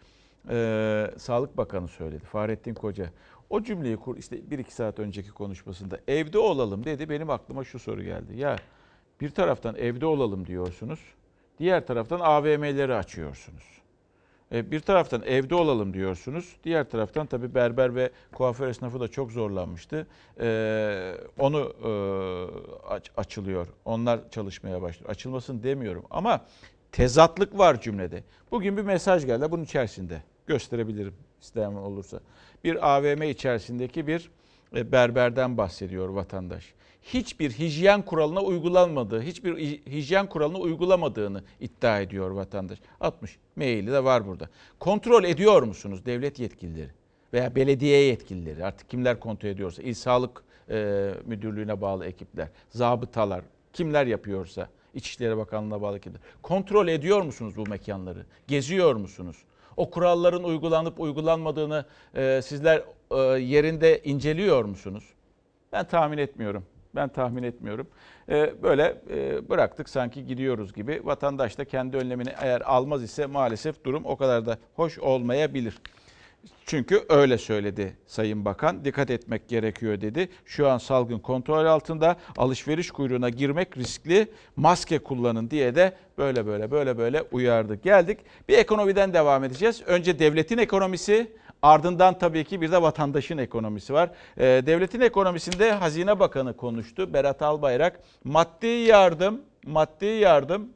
e, Sağlık Bakanı söyledi. Fahrettin Koca. O cümleyi kur işte bir iki saat önceki konuşmasında evde olalım dedi. Benim aklıma şu soru geldi. Ya bir taraftan evde olalım diyorsunuz. Diğer taraftan AVM'leri açıyorsunuz. E, Bir taraftan evde olalım diyorsunuz. Diğer taraftan tabii berber ve kuaför esnafı da çok zorlanmıştı. E, Onu e, aç- açılıyor. Onlar çalışmaya başlıyor. Açılmasın demiyorum ama tezatlık var cümlede. Bugün bir mesaj geldi bunun içerisinde. Gösterebilirim isteyen olursa. Bir AVM içerisindeki bir e, berberden bahsediyor vatandaş. Hiçbir hijyen kuralına uygulanmadığı, hiçbir hi- hijyen kuralını uygulamadığını iddia ediyor vatandaş. 60 maili de var burada. Kontrol ediyor musunuz devlet yetkilileri veya belediye yetkilileri artık kimler kontrol ediyorsa, İl Sağlık e, Müdürlüğü'ne bağlı ekipler, zabıtalar, kimler yapıyorsa, İçişleri Bakanlığı'na bağlı ekipler. Kontrol ediyor musunuz bu mekanları? Geziyor musunuz? O kuralların uygulanıp uygulanmadığını e, sizler e, yerinde inceliyor musunuz? Ben tahmin etmiyorum. Ben tahmin etmiyorum. E, böyle e, bıraktık sanki gidiyoruz gibi. Vatandaş da kendi önlemini eğer almaz ise maalesef durum o kadar da hoş olmayabilir. Çünkü öyle söyledi Sayın Bakan. Dikkat etmek gerekiyor dedi. Şu an salgın kontrol altında. Alışveriş kuyruğuna girmek riskli. Maske kullanın diye de böyle böyle böyle böyle uyardı. Geldik. Bir ekonomiden devam edeceğiz. Önce devletin ekonomisi, ardından tabii ki bir de vatandaşın ekonomisi var. Ee, devletin ekonomisinde Hazine Bakanı konuştu. Berat Albayrak maddi yardım, maddi yardım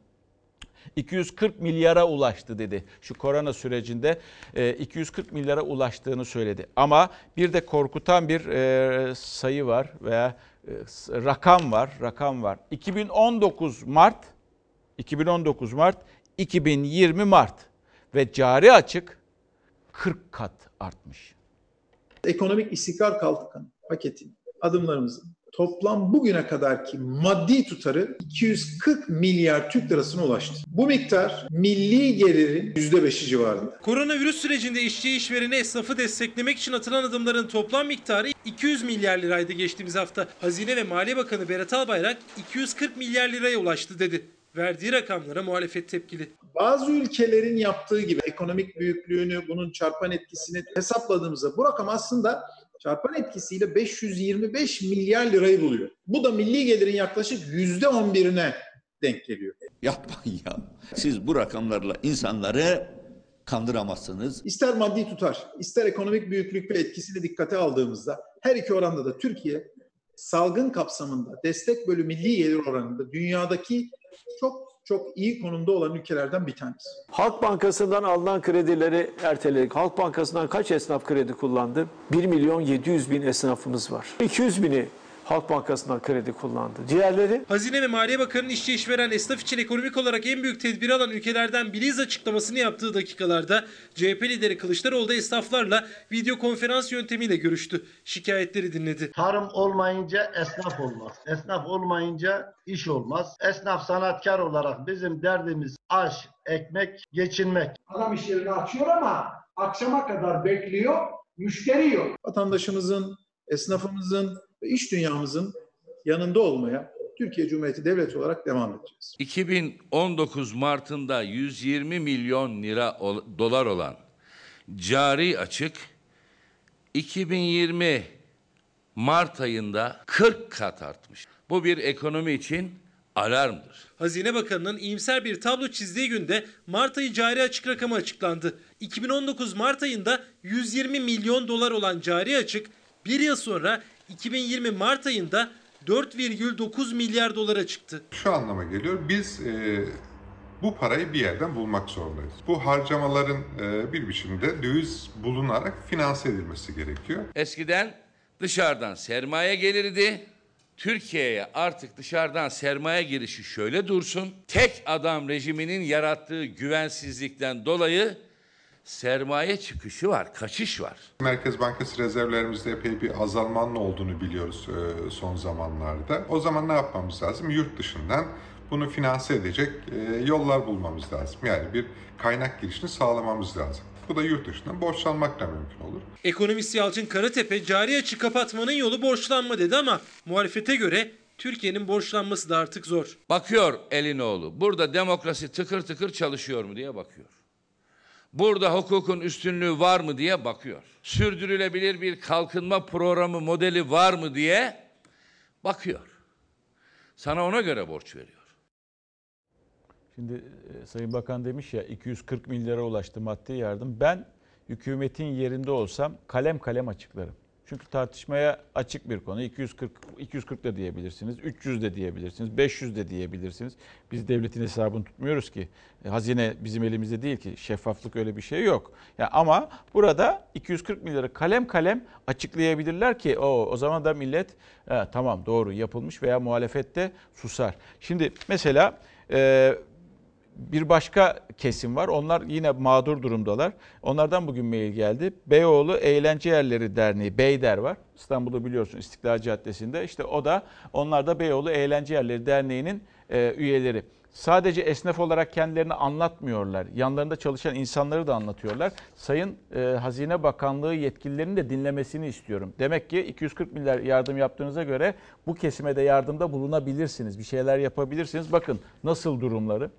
240 milyara ulaştı dedi. Şu korona sürecinde e, 240 milyara ulaştığını söyledi. Ama bir de korkutan bir e, sayı var veya e, rakam var, rakam var. 2019 Mart 2019 Mart 2020 Mart ve cari açık 40 kat artmış. Ekonomik istikrar kalkın paketin adımlarımızın toplam bugüne kadarki maddi tutarı 240 milyar Türk lirasına ulaştı. Bu miktar milli gelirin %5'i civarında. Koronavirüs sürecinde işçi işvereni esnafı desteklemek için atılan adımların toplam miktarı 200 milyar liraydı geçtiğimiz hafta. Hazine ve Maliye Bakanı Berat Albayrak 240 milyar liraya ulaştı dedi. Verdiği rakamlara muhalefet tepkili. Bazı ülkelerin yaptığı gibi ekonomik büyüklüğünü, bunun çarpan etkisini hesapladığımızda bu rakam aslında çarpan etkisiyle 525 milyar lirayı buluyor. Bu da milli gelirin yaklaşık %11'ine denk geliyor. Yapmayın ya. Siz bu rakamlarla insanları kandıramazsınız. İster maddi tutar, ister ekonomik büyüklük ve etkisini dikkate aldığımızda her iki oranda da Türkiye salgın kapsamında destek bölü milli gelir oranında dünyadaki çok çok iyi konumda olan ülkelerden bir tanesi. Halk Bankası'ndan alınan kredileri erteledik. Halk Bankası'ndan kaç esnaf kredi kullandı? 1 milyon 700 bin esnafımız var. 200 bini Halk Bankası'ndan kredi kullandı. Diğerleri Hazine ve Maliye Bakanı'nın işçi işveren esnaf için ekonomik olarak en büyük tedbiri alan ülkelerden biriyiz açıklamasını yaptığı dakikalarda CHP lideri Kılıçdaroğlu da esnaflarla video konferans yöntemiyle görüştü. Şikayetleri dinledi. Tarım olmayınca esnaf olmaz. Esnaf olmayınca iş olmaz. Esnaf sanatkar olarak bizim derdimiz aş, ekmek, geçinmek. Adam iş yerini açıyor ama akşama kadar bekliyor, müşteri yok. Vatandaşımızın, esnafımızın ve iş dünyamızın yanında olmaya Türkiye Cumhuriyeti Devleti olarak devam edeceğiz. 2019 Mart'ında 120 milyon lira ol- dolar olan cari açık 2020 Mart ayında 40 kat artmış. Bu bir ekonomi için alarmdır. Hazine Bakanı'nın iyimser bir tablo çizdiği günde Mart ayı cari açık rakamı açıklandı. 2019 Mart ayında 120 milyon dolar olan cari açık bir yıl sonra 2020 Mart ayında 4,9 milyar dolara çıktı. Şu anlama geliyor. Biz e, bu parayı bir yerden bulmak zorundayız. Bu harcamaların e, bir biçimde döviz bulunarak finanse edilmesi gerekiyor. Eskiden dışarıdan sermaye gelirdi. Türkiye'ye artık dışarıdan sermaye girişi şöyle dursun. Tek adam rejiminin yarattığı güvensizlikten dolayı sermaye çıkışı var, kaçış var. Merkez Bankası rezervlerimizde epey bir azalmanın olduğunu biliyoruz e, son zamanlarda. O zaman ne yapmamız lazım? Yurt dışından bunu finanse edecek e, yollar bulmamız lazım. Yani bir kaynak girişini sağlamamız lazım. Bu da yurt dışından borçlanmakla mümkün olur. Ekonomist Yalçın Karatepe cari açık kapatmanın yolu borçlanma dedi ama muhalefete göre Türkiye'nin borçlanması da artık zor. Bakıyor Elinoğlu. Burada demokrasi tıkır tıkır çalışıyor mu diye bakıyor. Burada hukukun üstünlüğü var mı diye bakıyor. Sürdürülebilir bir kalkınma programı modeli var mı diye bakıyor. Sana ona göre borç veriyor. Şimdi e, Sayın Bakan demiş ya 240 milyara ulaştı maddi yardım. Ben hükümetin yerinde olsam kalem kalem açıklarım. Çünkü tartışmaya açık bir konu. 240 240 da diyebilirsiniz, 300 de diyebilirsiniz, 500 de diyebilirsiniz. Biz devletin hesabını tutmuyoruz ki. E, Hazine bizim elimizde değil ki. Şeffaflık öyle bir şey yok. Ya ama burada 240 milyarı kalem kalem açıklayabilirler ki o o zaman da millet "Ha, tamam doğru yapılmış veya muhalefette susar. Şimdi mesela e, bir başka kesim var. Onlar yine mağdur durumdalar. Onlardan bugün mail geldi. Beyoğlu Eğlence Yerleri Derneği, Beyder var. İstanbul'da biliyorsun İstiklal Caddesi'nde. İşte o da onlar da Beyoğlu Eğlence Yerleri Derneği'nin e, üyeleri. Sadece esnaf olarak kendilerini anlatmıyorlar. Yanlarında çalışan insanları da anlatıyorlar. Sayın e, Hazine Bakanlığı yetkililerinin de dinlemesini istiyorum. Demek ki 240 milyar yardım yaptığınıza göre bu kesime de yardımda bulunabilirsiniz. Bir şeyler yapabilirsiniz. Bakın nasıl durumları.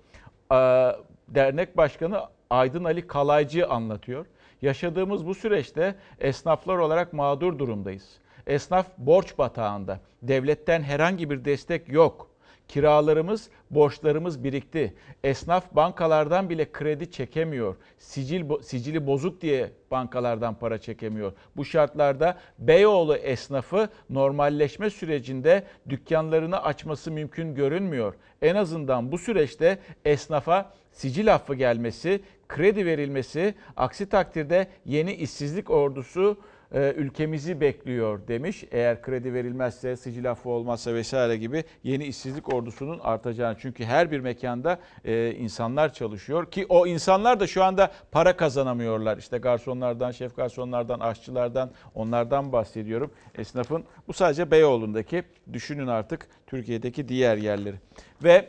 Aa, dernek başkanı Aydın Ali Kalaycı anlatıyor. Yaşadığımız bu süreçte esnaflar olarak mağdur durumdayız. Esnaf borç batağında. Devletten herhangi bir destek yok. Kiralarımız, borçlarımız birikti. Esnaf bankalardan bile kredi çekemiyor. Sicil sicili bozuk diye bankalardan para çekemiyor. Bu şartlarda Beyoğlu esnafı normalleşme sürecinde dükkanlarını açması mümkün görünmüyor. En azından bu süreçte esnafa sicil affı gelmesi, kredi verilmesi, aksi takdirde yeni işsizlik ordusu ülkemizi bekliyor demiş. Eğer kredi verilmezse, sicil affı olmazsa vesaire gibi yeni işsizlik ordusunun artacağını. Çünkü her bir mekanda e, insanlar çalışıyor ki o insanlar da şu anda para kazanamıyorlar. İşte garsonlardan, şef garsonlardan, aşçılardan onlardan bahsediyorum. Esnafın bu sadece Beyoğlu'ndaki düşünün artık Türkiye'deki diğer yerleri. Ve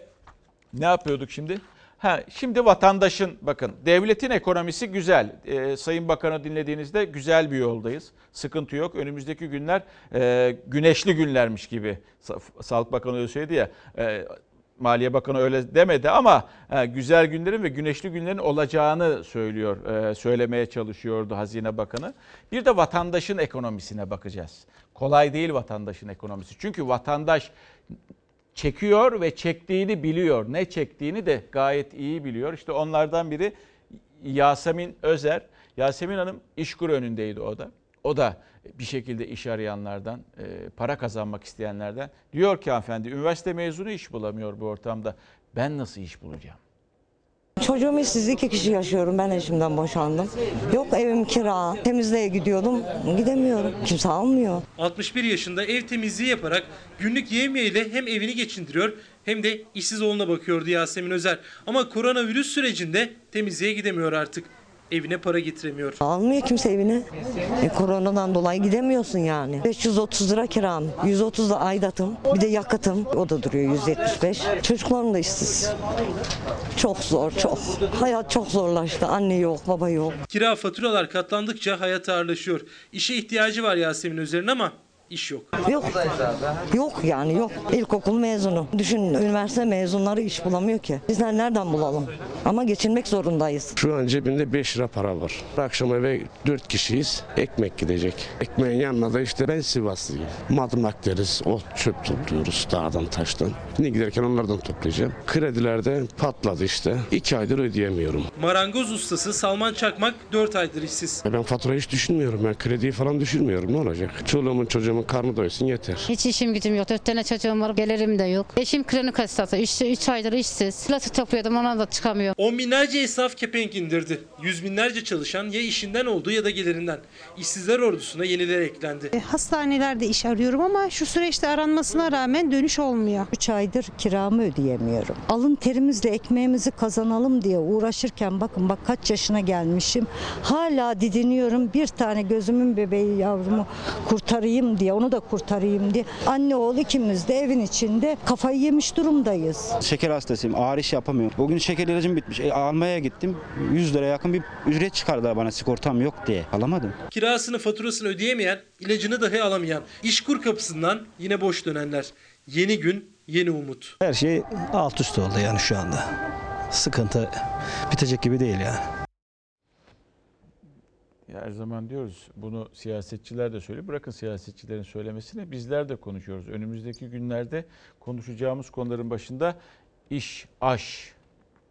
ne yapıyorduk şimdi? Ha, şimdi vatandaşın bakın devletin ekonomisi güzel. Ee, Sayın Bakan'ı dinlediğinizde güzel bir yoldayız. Sıkıntı yok. Önümüzdeki günler e, güneşli günlermiş gibi. Sa- Sağlık Bakanı öyle söyledi ya. e, Maliye Bakanı öyle demedi ama e, güzel günlerin ve güneşli günlerin olacağını söylüyor, e, söylemeye çalışıyordu Hazine Bakanı. Bir de vatandaşın ekonomisine bakacağız. Kolay değil vatandaşın ekonomisi. Çünkü vatandaş çekiyor ve çektiğini biliyor. Ne çektiğini de gayet iyi biliyor. İşte onlardan biri Yasemin Özer. Yasemin Hanım işkur önündeydi o da. O da bir şekilde iş arayanlardan, e, para kazanmak isteyenlerden. Diyor ki hanımefendi üniversite mezunu iş bulamıyor bu ortamda. Ben nasıl iş bulacağım? Çocuğum işsiz iki kişi yaşıyorum. Ben eşimden boşandım. Yok evim kira. Temizliğe gidiyordum. Gidemiyorum. Kimse almıyor. 61 yaşında ev temizliği yaparak günlük yevmiyeyle hem evini geçindiriyor hem de işsiz oğluna bakıyordu Yasemin Özer. Ama koronavirüs sürecinde temizliğe gidemiyor artık. Evine para getiremiyor. Almıyor kimse evine. E, koronadan dolayı gidemiyorsun yani. 530 lira kiram. 130 da aidatım. Bir de yakıtım. O da duruyor 175. Çocuklarım da işsiz. Çok zor çok. Hayat çok zorlaştı. Anne yok baba yok. Kira faturalar katlandıkça hayat ağırlaşıyor. İşe ihtiyacı var Yasemin Özer'in ama iş yok. Yok. Yok yani yok. İlkokul mezunu. Düşün üniversite mezunları iş bulamıyor ki. Bizler nereden bulalım? Ama geçinmek zorundayız. Şu an cebimde 5 lira para var. Akşam eve 4 kişiyiz. Ekmek gidecek. Ekmeğin yanına da işte ben Sivaslıyım. Madımak deriz. O çöp topluyoruz dağdan taştan. Ne giderken onlardan toplayacağım. Kredilerde patladı işte. 2 aydır ödeyemiyorum. Marangoz ustası Salman Çakmak 4 aydır işsiz. Ben faturayı hiç düşünmüyorum. Ben krediyi falan düşünmüyorum. Ne olacak? Çoluğumun çocuğumun karnı doysun yeter. Hiç işim gücüm yok. Dört tane çocuğum var. Gelirim de yok. Eşim kronik hastası. Üç, üç aydır işsiz. Plastik topluyordum ona da çıkamıyor. On binlerce esnaf kepenk indirdi. Yüz binlerce çalışan ya işinden oldu ya da gelirinden. İşsizler ordusuna yeniler eklendi. E, Hastanelerde iş arıyorum ama şu süreçte aranmasına rağmen dönüş olmuyor. 3 aydır kiramı ödeyemiyorum. Alın terimizle ekmeğimizi kazanalım diye uğraşırken bakın bak kaç yaşına gelmişim. Hala didiniyorum. Bir tane gözümün bebeği yavrumu kurtarayım diye onu da kurtarayım diye. Anne oğul ikimiz de evin içinde kafayı yemiş durumdayız. Şeker hastasıyım. Ağır iş yapamıyorum. Bugün şeker ilacım bitmiş. E, almaya gittim. 100 lira yakın bir ücret çıkardılar bana sigortam yok diye. Alamadım. Kirasını faturasını ödeyemeyen, ilacını dahi alamayan, işkur kapısından yine boş dönenler. Yeni gün, yeni umut. Her şey alt üst oldu yani şu anda. Sıkıntı bitecek gibi değil yani. Her zaman diyoruz bunu siyasetçiler de söylüyor. Bırakın siyasetçilerin söylemesini bizler de konuşuyoruz. Önümüzdeki günlerde konuşacağımız konuların başında iş, aş,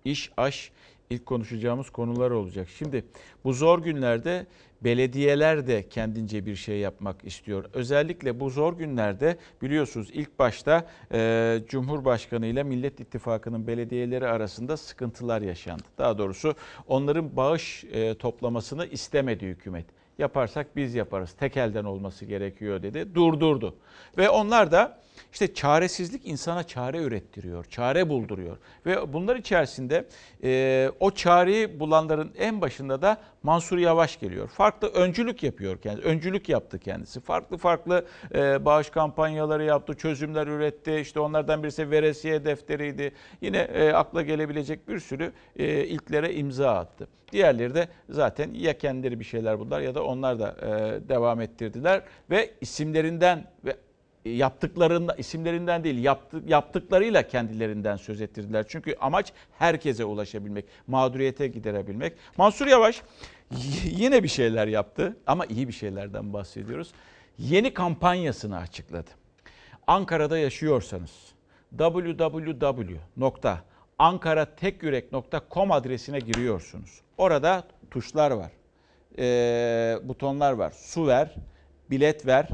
iş, aş ilk konuşacağımız konular olacak. Şimdi bu zor günlerde belediyeler de kendince bir şey yapmak istiyor. Özellikle bu zor günlerde biliyorsunuz ilk başta e, Cumhurbaşkanı ile Millet İttifakı'nın belediyeleri arasında sıkıntılar yaşandı. Daha doğrusu onların bağış e, toplamasını istemedi hükümet. Yaparsak biz yaparız. Tek elden olması gerekiyor dedi. Durdurdu. Ve onlar da işte çaresizlik insana çare ürettiriyor, çare bulduruyor. Ve bunlar içerisinde e, o çareyi bulanların en başında da Mansur Yavaş geliyor. Farklı öncülük yapıyor kendisi, öncülük yaptı kendisi. Farklı farklı e, bağış kampanyaları yaptı, çözümler üretti. İşte onlardan birisi veresiye defteriydi. Yine e, akla gelebilecek bir sürü e, ilklere imza attı. Diğerleri de zaten ya kendileri bir şeyler buldular ya da onlar da e, devam ettirdiler ve isimlerinden ve yaptıklarında isimlerinden değil yaptı, yaptıklarıyla kendilerinden söz ettirdiler. Çünkü amaç herkese ulaşabilmek, mağduriyete giderebilmek. Mansur Yavaş yine bir şeyler yaptı ama iyi bir şeylerden bahsediyoruz. Yeni kampanyasını açıkladı. Ankara'da yaşıyorsanız www.ankaratekyürek.com adresine giriyorsunuz. Orada tuşlar var, e, butonlar var. Su ver, bilet ver,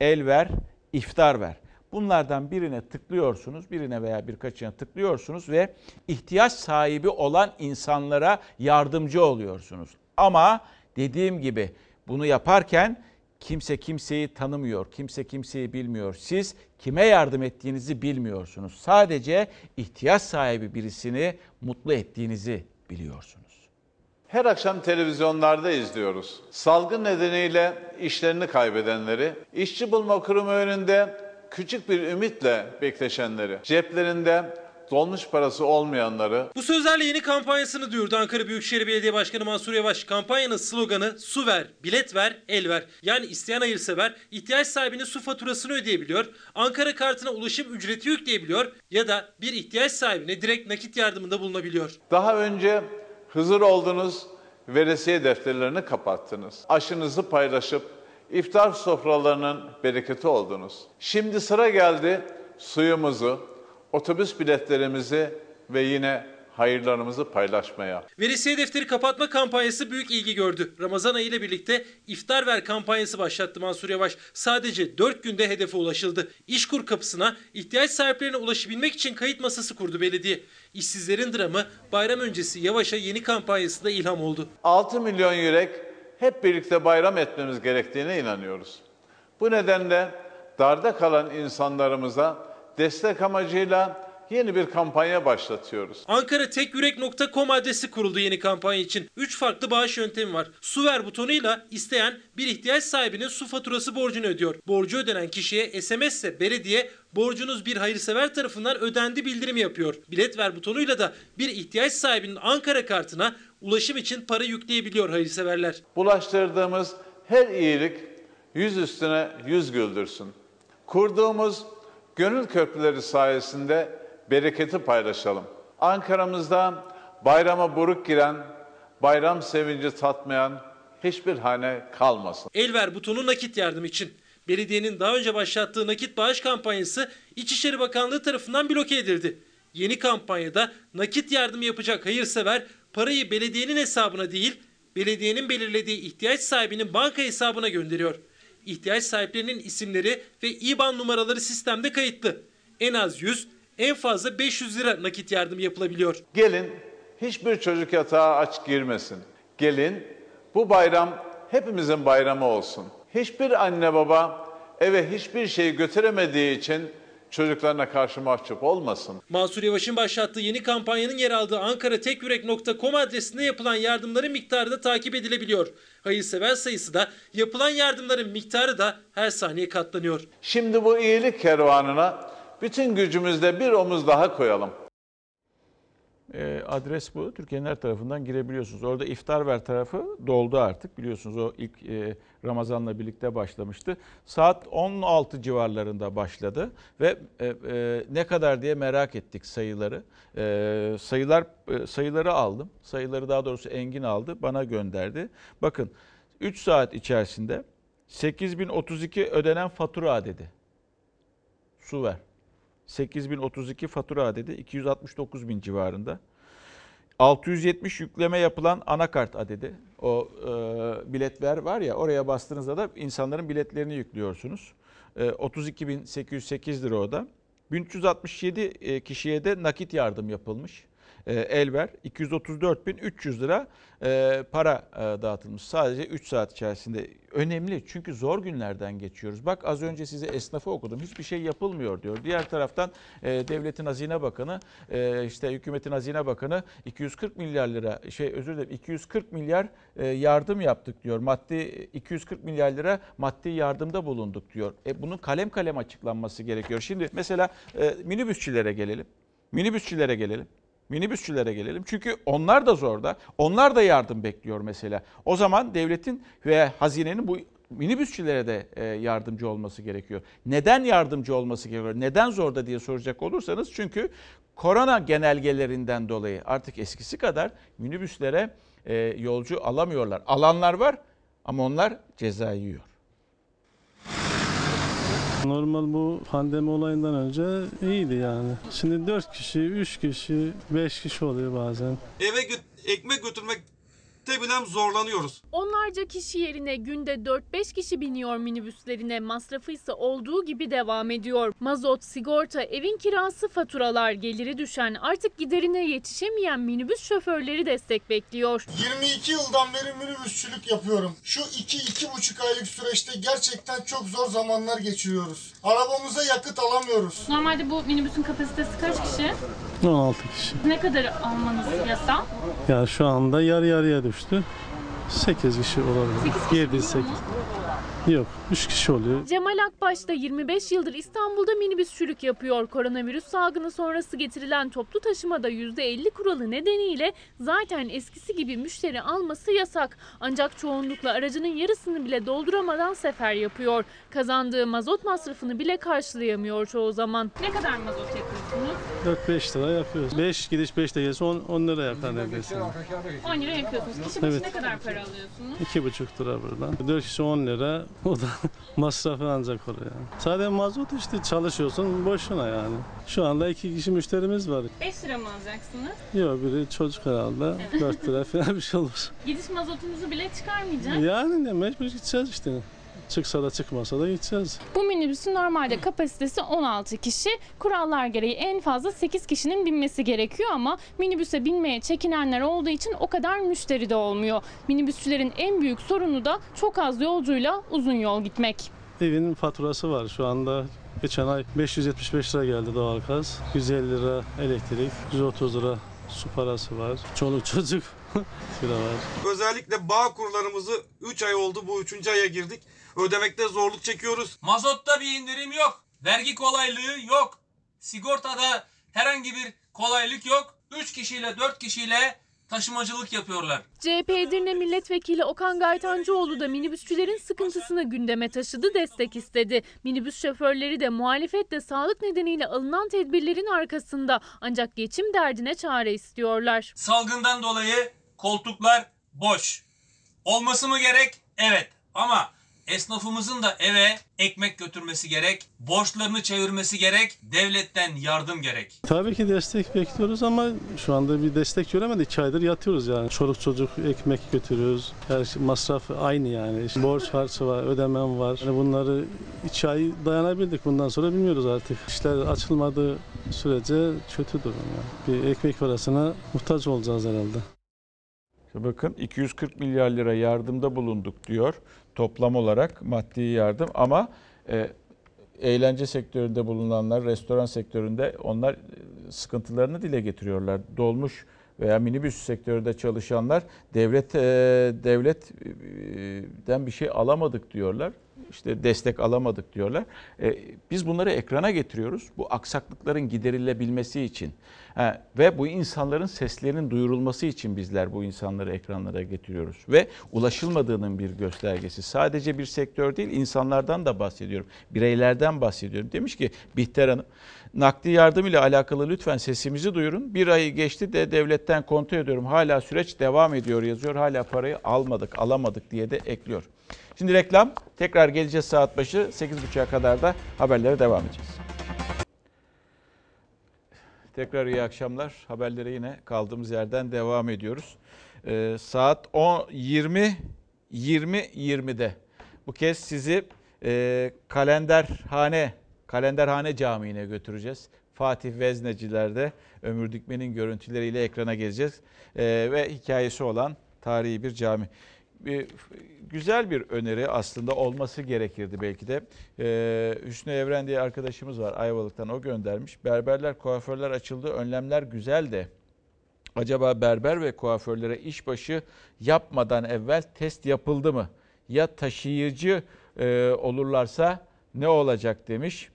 el ver, iftar ver. Bunlardan birine tıklıyorsunuz, birine veya birkaçına tıklıyorsunuz ve ihtiyaç sahibi olan insanlara yardımcı oluyorsunuz. Ama dediğim gibi bunu yaparken kimse kimseyi tanımıyor, kimse kimseyi bilmiyor. Siz kime yardım ettiğinizi bilmiyorsunuz. Sadece ihtiyaç sahibi birisini mutlu ettiğinizi biliyorsunuz. Her akşam televizyonlarda izliyoruz. Salgın nedeniyle işlerini kaybedenleri, işçi bulma kurumu önünde küçük bir ümitle bekleşenleri, ceplerinde dolmuş parası olmayanları. Bu sözlerle yeni kampanyasını duyurdu Ankara Büyükşehir Belediye Başkanı Mansur Yavaş. Kampanyanın sloganı su ver, bilet ver, el ver. Yani isteyen hayırsever ihtiyaç sahibinin su faturasını ödeyebiliyor, Ankara kartına ulaşım ücreti yükleyebiliyor ya da bir ihtiyaç sahibine direkt nakit yardımında bulunabiliyor. Daha önce Hızır oldunuz, veresiye defterlerini kapattınız. Aşınızı paylaşıp iftar sofralarının bereketi oldunuz. Şimdi sıra geldi suyumuzu, otobüs biletlerimizi ve yine hayırlarımızı paylaşmaya. Veresiye defteri kapatma kampanyası büyük ilgi gördü. Ramazan ayı ile birlikte iftar ver kampanyası başlattı Mansur Yavaş. Sadece 4 günde hedefe ulaşıldı. İşkur kapısına ihtiyaç sahiplerine ulaşabilmek için kayıt masası kurdu belediye. İşsizlerin dramı bayram öncesi Yavaş'a yeni kampanyası da ilham oldu. 6 milyon yürek hep birlikte bayram etmemiz gerektiğine inanıyoruz. Bu nedenle darda kalan insanlarımıza destek amacıyla yeni bir kampanya başlatıyoruz. AnkaraTekYürek.com adresi kuruldu yeni kampanya için. 3 farklı bağış yöntemi var. Su ver butonuyla isteyen bir ihtiyaç sahibinin su faturası borcunu ödüyor. Borcu ödenen kişiye SMS ise belediye borcunuz bir hayırsever tarafından ödendi bildirimi yapıyor. Bilet ver butonuyla da bir ihtiyaç sahibinin Ankara kartına ulaşım için para yükleyebiliyor hayırseverler. Bulaştırdığımız her iyilik yüz üstüne yüz güldürsün. Kurduğumuz gönül köprüleri sayesinde bereketi paylaşalım. Ankara'mızda bayrama buruk giren, bayram sevinci tatmayan hiçbir hane kalmasın. Elver butonu nakit yardım için. Belediyenin daha önce başlattığı nakit bağış kampanyası İçişleri Bakanlığı tarafından bloke edildi. Yeni kampanyada nakit yardım yapacak hayırsever parayı belediyenin hesabına değil, belediyenin belirlediği ihtiyaç sahibinin banka hesabına gönderiyor. İhtiyaç sahiplerinin isimleri ve IBAN numaraları sistemde kayıtlı. En az 100, en fazla 500 lira nakit yardım yapılabiliyor. Gelin hiçbir çocuk yatağa aç girmesin. Gelin bu bayram hepimizin bayramı olsun. Hiçbir anne baba eve hiçbir şey götüremediği için çocuklarına karşı mahcup olmasın. Mansur Yavaş'ın başlattığı yeni kampanyanın yer aldığı ankaratekyürek.com adresinde yapılan yardımların miktarı da takip edilebiliyor. Hayırsever sayısı da yapılan yardımların miktarı da her saniye katlanıyor. Şimdi bu iyilik kervanına bütün gücümüzle bir omuz daha koyalım. E, adres bu. Türkiye'nin her tarafından girebiliyorsunuz. Orada iftar ver tarafı doldu artık. Biliyorsunuz o ilk e, Ramazan'la birlikte başlamıştı. Saat 16 civarlarında başladı ve e, e, ne kadar diye merak ettik sayıları. E, sayılar e, sayıları aldım. Sayıları daha doğrusu Engin aldı, bana gönderdi. Bakın 3 saat içerisinde 8032 ödenen fatura adedi. Su ver. 8032 fatura adedi 269 bin civarında. 670 yükleme yapılan anakart adedi. O e, biletler var ya oraya bastığınızda da insanların biletlerini yüklüyorsunuz. E, 32.808 lira o da. 1367 e, kişiye de nakit yardım yapılmış. E, Elver 234.300 lira e, para e, dağıtılmış. Sadece 3 saat içerisinde. Önemli çünkü zor günlerden geçiyoruz. Bak az önce size esnafı okudum. Hiçbir şey yapılmıyor diyor. Diğer taraftan e, devletin hazine bakanı işte hükümetin hazine bakanı 240 milyar lira şey özür dilerim 240 milyar yardım yaptık diyor. Maddi 240 milyar lira maddi yardımda bulunduk diyor. E, bunun kalem kalem açıklanması gerekiyor. Şimdi mesela minibüsçülere gelelim. Minibüsçülere gelelim. Minibüsçülere gelelim. Çünkü onlar da zorda. Onlar da yardım bekliyor mesela. O zaman devletin ve hazinenin bu minibüsçülere de e, yardımcı olması gerekiyor. Neden yardımcı olması gerekiyor? Neden zorda diye soracak olursanız çünkü korona genelgelerinden dolayı artık eskisi kadar minibüslere e, yolcu alamıyorlar. Alanlar var ama onlar ceza yiyor. Normal bu pandemi olayından önce iyiydi yani. Şimdi 4 kişi, 3 kişi, 5 kişi oluyor bazen. Eve gö- ekmek bile zorlanıyoruz. Onlarca kişi yerine günde 4-5 kişi biniyor minibüslerine. Masrafı ise olduğu gibi devam ediyor. Mazot, sigorta, evin kirası, faturalar, geliri düşen, artık giderine yetişemeyen minibüs şoförleri destek bekliyor. 22 yıldan beri minibüsçülük yapıyorum. Şu 2-2,5 aylık süreçte gerçekten çok zor zamanlar geçiriyoruz. Arabamıza yakıt alamıyoruz. Normalde bu minibüsün kapasitesi kaç kişi? 16 kişi. Ne kadar almanız yasal? Yani şu anda yarı yarıya düştü. 8 kişi olabilir. 7 8. Yok 3 kişi oluyor. Cemal Akbaş da 25 yıldır İstanbul'da minibüsçülük yapıyor. Koronavirüs salgını sonrası getirilen toplu taşımada %50 kuralı nedeniyle zaten eskisi gibi müşteri alması yasak. Ancak çoğunlukla aracının yarısını bile dolduramadan sefer yapıyor. Kazandığı mazot masrafını bile karşılayamıyor çoğu zaman. Ne kadar mazot yakıyorsunuz? 4-5 lira yapıyoruz. 5 gidiş 5 de gelse 10, 10 lira yakar neredeyse. 10 lira yakıyorsunuz. Kişi başı Evet. ne kadar para alıyorsunuz? 2,5 lira buradan. 4 kişi 10 lira. O da masrafı ancak oluyor. Yani. Sadece mazot işte çalışıyorsun boşuna yani. Şu anda 2 kişi müşterimiz var. 5 lira mı alacaksınız? Yok biri çocuk herhalde. 4 lira falan bir şey olur. Gidiş mazotunuzu bile çıkarmayacak. Yani ne mecbur gideceğiz işte. Çıksa da çıkmasa da gideceğiz. Bu minibüsün normalde kapasitesi 16 kişi. Kurallar gereği en fazla 8 kişinin binmesi gerekiyor ama minibüse binmeye çekinenler olduğu için o kadar müşteri de olmuyor. Minibüsçülerin en büyük sorunu da çok az yolcuyla uzun yol gitmek. Evin faturası var şu anda. Geçen ay 575 lira geldi doğalgaz. 150 lira elektrik, 130 lira su parası var. Çoluk çocuk kira var. Özellikle bağ kurlarımızı 3 ay oldu bu 3. aya girdik. Ödemekte zorluk çekiyoruz. Mazotta bir indirim yok. Vergi kolaylığı yok. Sigortada herhangi bir kolaylık yok. 3 kişiyle 4 kişiyle taşımacılık yapıyorlar. CHP Edirne Milletvekili Okan Gaytancıoğlu da minibüsçülerin sıkıntısını gündeme taşıdı, destek istedi. Minibüs şoförleri de muhalefet de sağlık nedeniyle alınan tedbirlerin arkasında ancak geçim derdine çare istiyorlar. Salgından dolayı koltuklar boş. Olması mı gerek? Evet. Ama esnafımızın da eve ekmek götürmesi gerek, borçlarını çevirmesi gerek, devletten yardım gerek. Tabii ki destek bekliyoruz ama şu anda bir destek göremedik. 2 aydır yatıyoruz yani. Çoluk çocuk ekmek götürüyoruz. Her şey, masraf aynı yani. İşte borç harcı var, ödemem var. Yani bunları 2 ay dayanabildik. Bundan sonra bilmiyoruz artık. İşler açılmadığı sürece kötü durum yani. Bir ekmek parasına muhtaç olacağız herhalde. Bakın 240 milyar lira yardımda bulunduk diyor toplam olarak maddi yardım ama e, eğlence sektöründe bulunanlar, restoran sektöründe onlar e, sıkıntılarını dile getiriyorlar. Dolmuş veya minibüs sektöründe çalışanlar devlet e, devletten bir şey alamadık diyorlar. işte destek alamadık diyorlar. E, biz bunları ekrana getiriyoruz. Bu aksaklıkların giderilebilmesi için ve bu insanların seslerinin duyurulması için bizler bu insanları ekranlara getiriyoruz. Ve ulaşılmadığının bir göstergesi. Sadece bir sektör değil insanlardan da bahsediyorum. Bireylerden bahsediyorum. Demiş ki Bihter Hanım nakdi yardım ile alakalı lütfen sesimizi duyurun. Bir ayı geçti de devletten kontrol ediyorum. Hala süreç devam ediyor yazıyor. Hala parayı almadık, alamadık diye de ekliyor. Şimdi reklam. Tekrar geleceğiz saat başı. 8.30'a kadar da haberlere devam edeceğiz. Tekrar iyi akşamlar. Haberlere yine kaldığımız yerden devam ediyoruz. Ee, saat 10, 20 20 20'de. Bu kez sizi e, Kalenderhane Kalenderhane Camii'ne götüreceğiz. Fatih Vezneciler'de Ömür Dikmen'in görüntüleriyle ekrana geleceğiz. Ee, ve hikayesi olan tarihi bir cami. Bir, güzel bir öneri aslında olması gerekirdi belki de. Ee, Hüsnü Evren diye arkadaşımız var Ayvalık'tan o göndermiş. Berberler, kuaförler açıldı, önlemler güzel de acaba berber ve kuaförlere işbaşı yapmadan evvel test yapıldı mı? Ya taşıyıcı e, olurlarsa ne olacak demiş.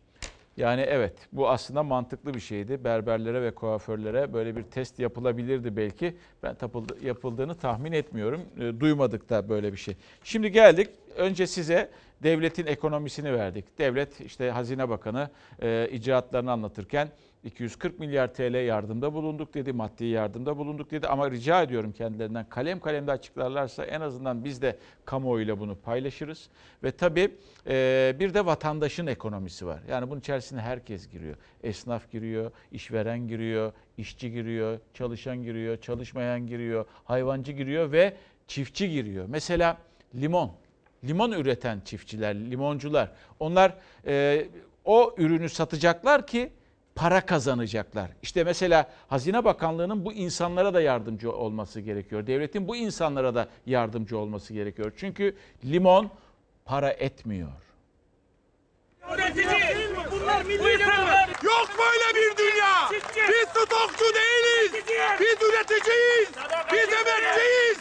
Yani evet bu aslında mantıklı bir şeydi. Berberlere ve kuaförlere böyle bir test yapılabilirdi belki. Ben tapıldı, yapıldığını tahmin etmiyorum. E, duymadık da böyle bir şey. Şimdi geldik. Önce size devletin ekonomisini verdik. Devlet işte Hazine Bakanı e, icraatlarını anlatırken 240 milyar TL yardımda bulunduk dedi, maddi yardımda bulunduk dedi ama rica ediyorum kendilerinden kalem kalemde açıklarlarsa en azından biz de kamuoyuyla bunu paylaşırız. Ve tabii e, bir de vatandaşın ekonomisi var. Yani bunun içerisine herkes giriyor. Esnaf giriyor, işveren giriyor, işçi giriyor, çalışan giriyor, çalışmayan giriyor, hayvancı giriyor ve çiftçi giriyor. Mesela limon, limon üreten çiftçiler, limoncular onlar e, o ürünü satacaklar ki para kazanacaklar. İşte mesela Hazine Bakanlığı'nın bu insanlara da yardımcı olması gerekiyor. Devletin bu insanlara da yardımcı olması gerekiyor. Çünkü limon para etmiyor. Bunlar milli Yok böyle bir dünya. Biz stokçu değiliz. Biz üreticiyiz. Biz emekçiyiz.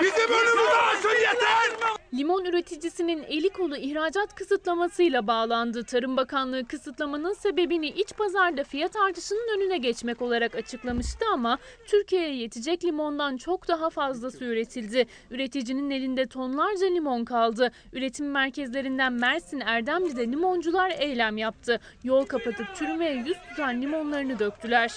Bizim önümüzü açın yeter. Limon üreticisinin eli kolu ihracat kısıtlamasıyla bağlandı. Tarım Bakanlığı kısıtlamanın sebebini iç pazarda fiyat artışının önüne geçmek olarak açıklamıştı ama Türkiye'ye yetecek limondan çok daha fazlası üretildi. Üreticinin elinde tonlarca limon kaldı. Üretim merkezlerinden Mersin Erdemli'de limoncular eylem yaptı. Yol kapatıp çürümeye yüz tutan limonlarını döktüler.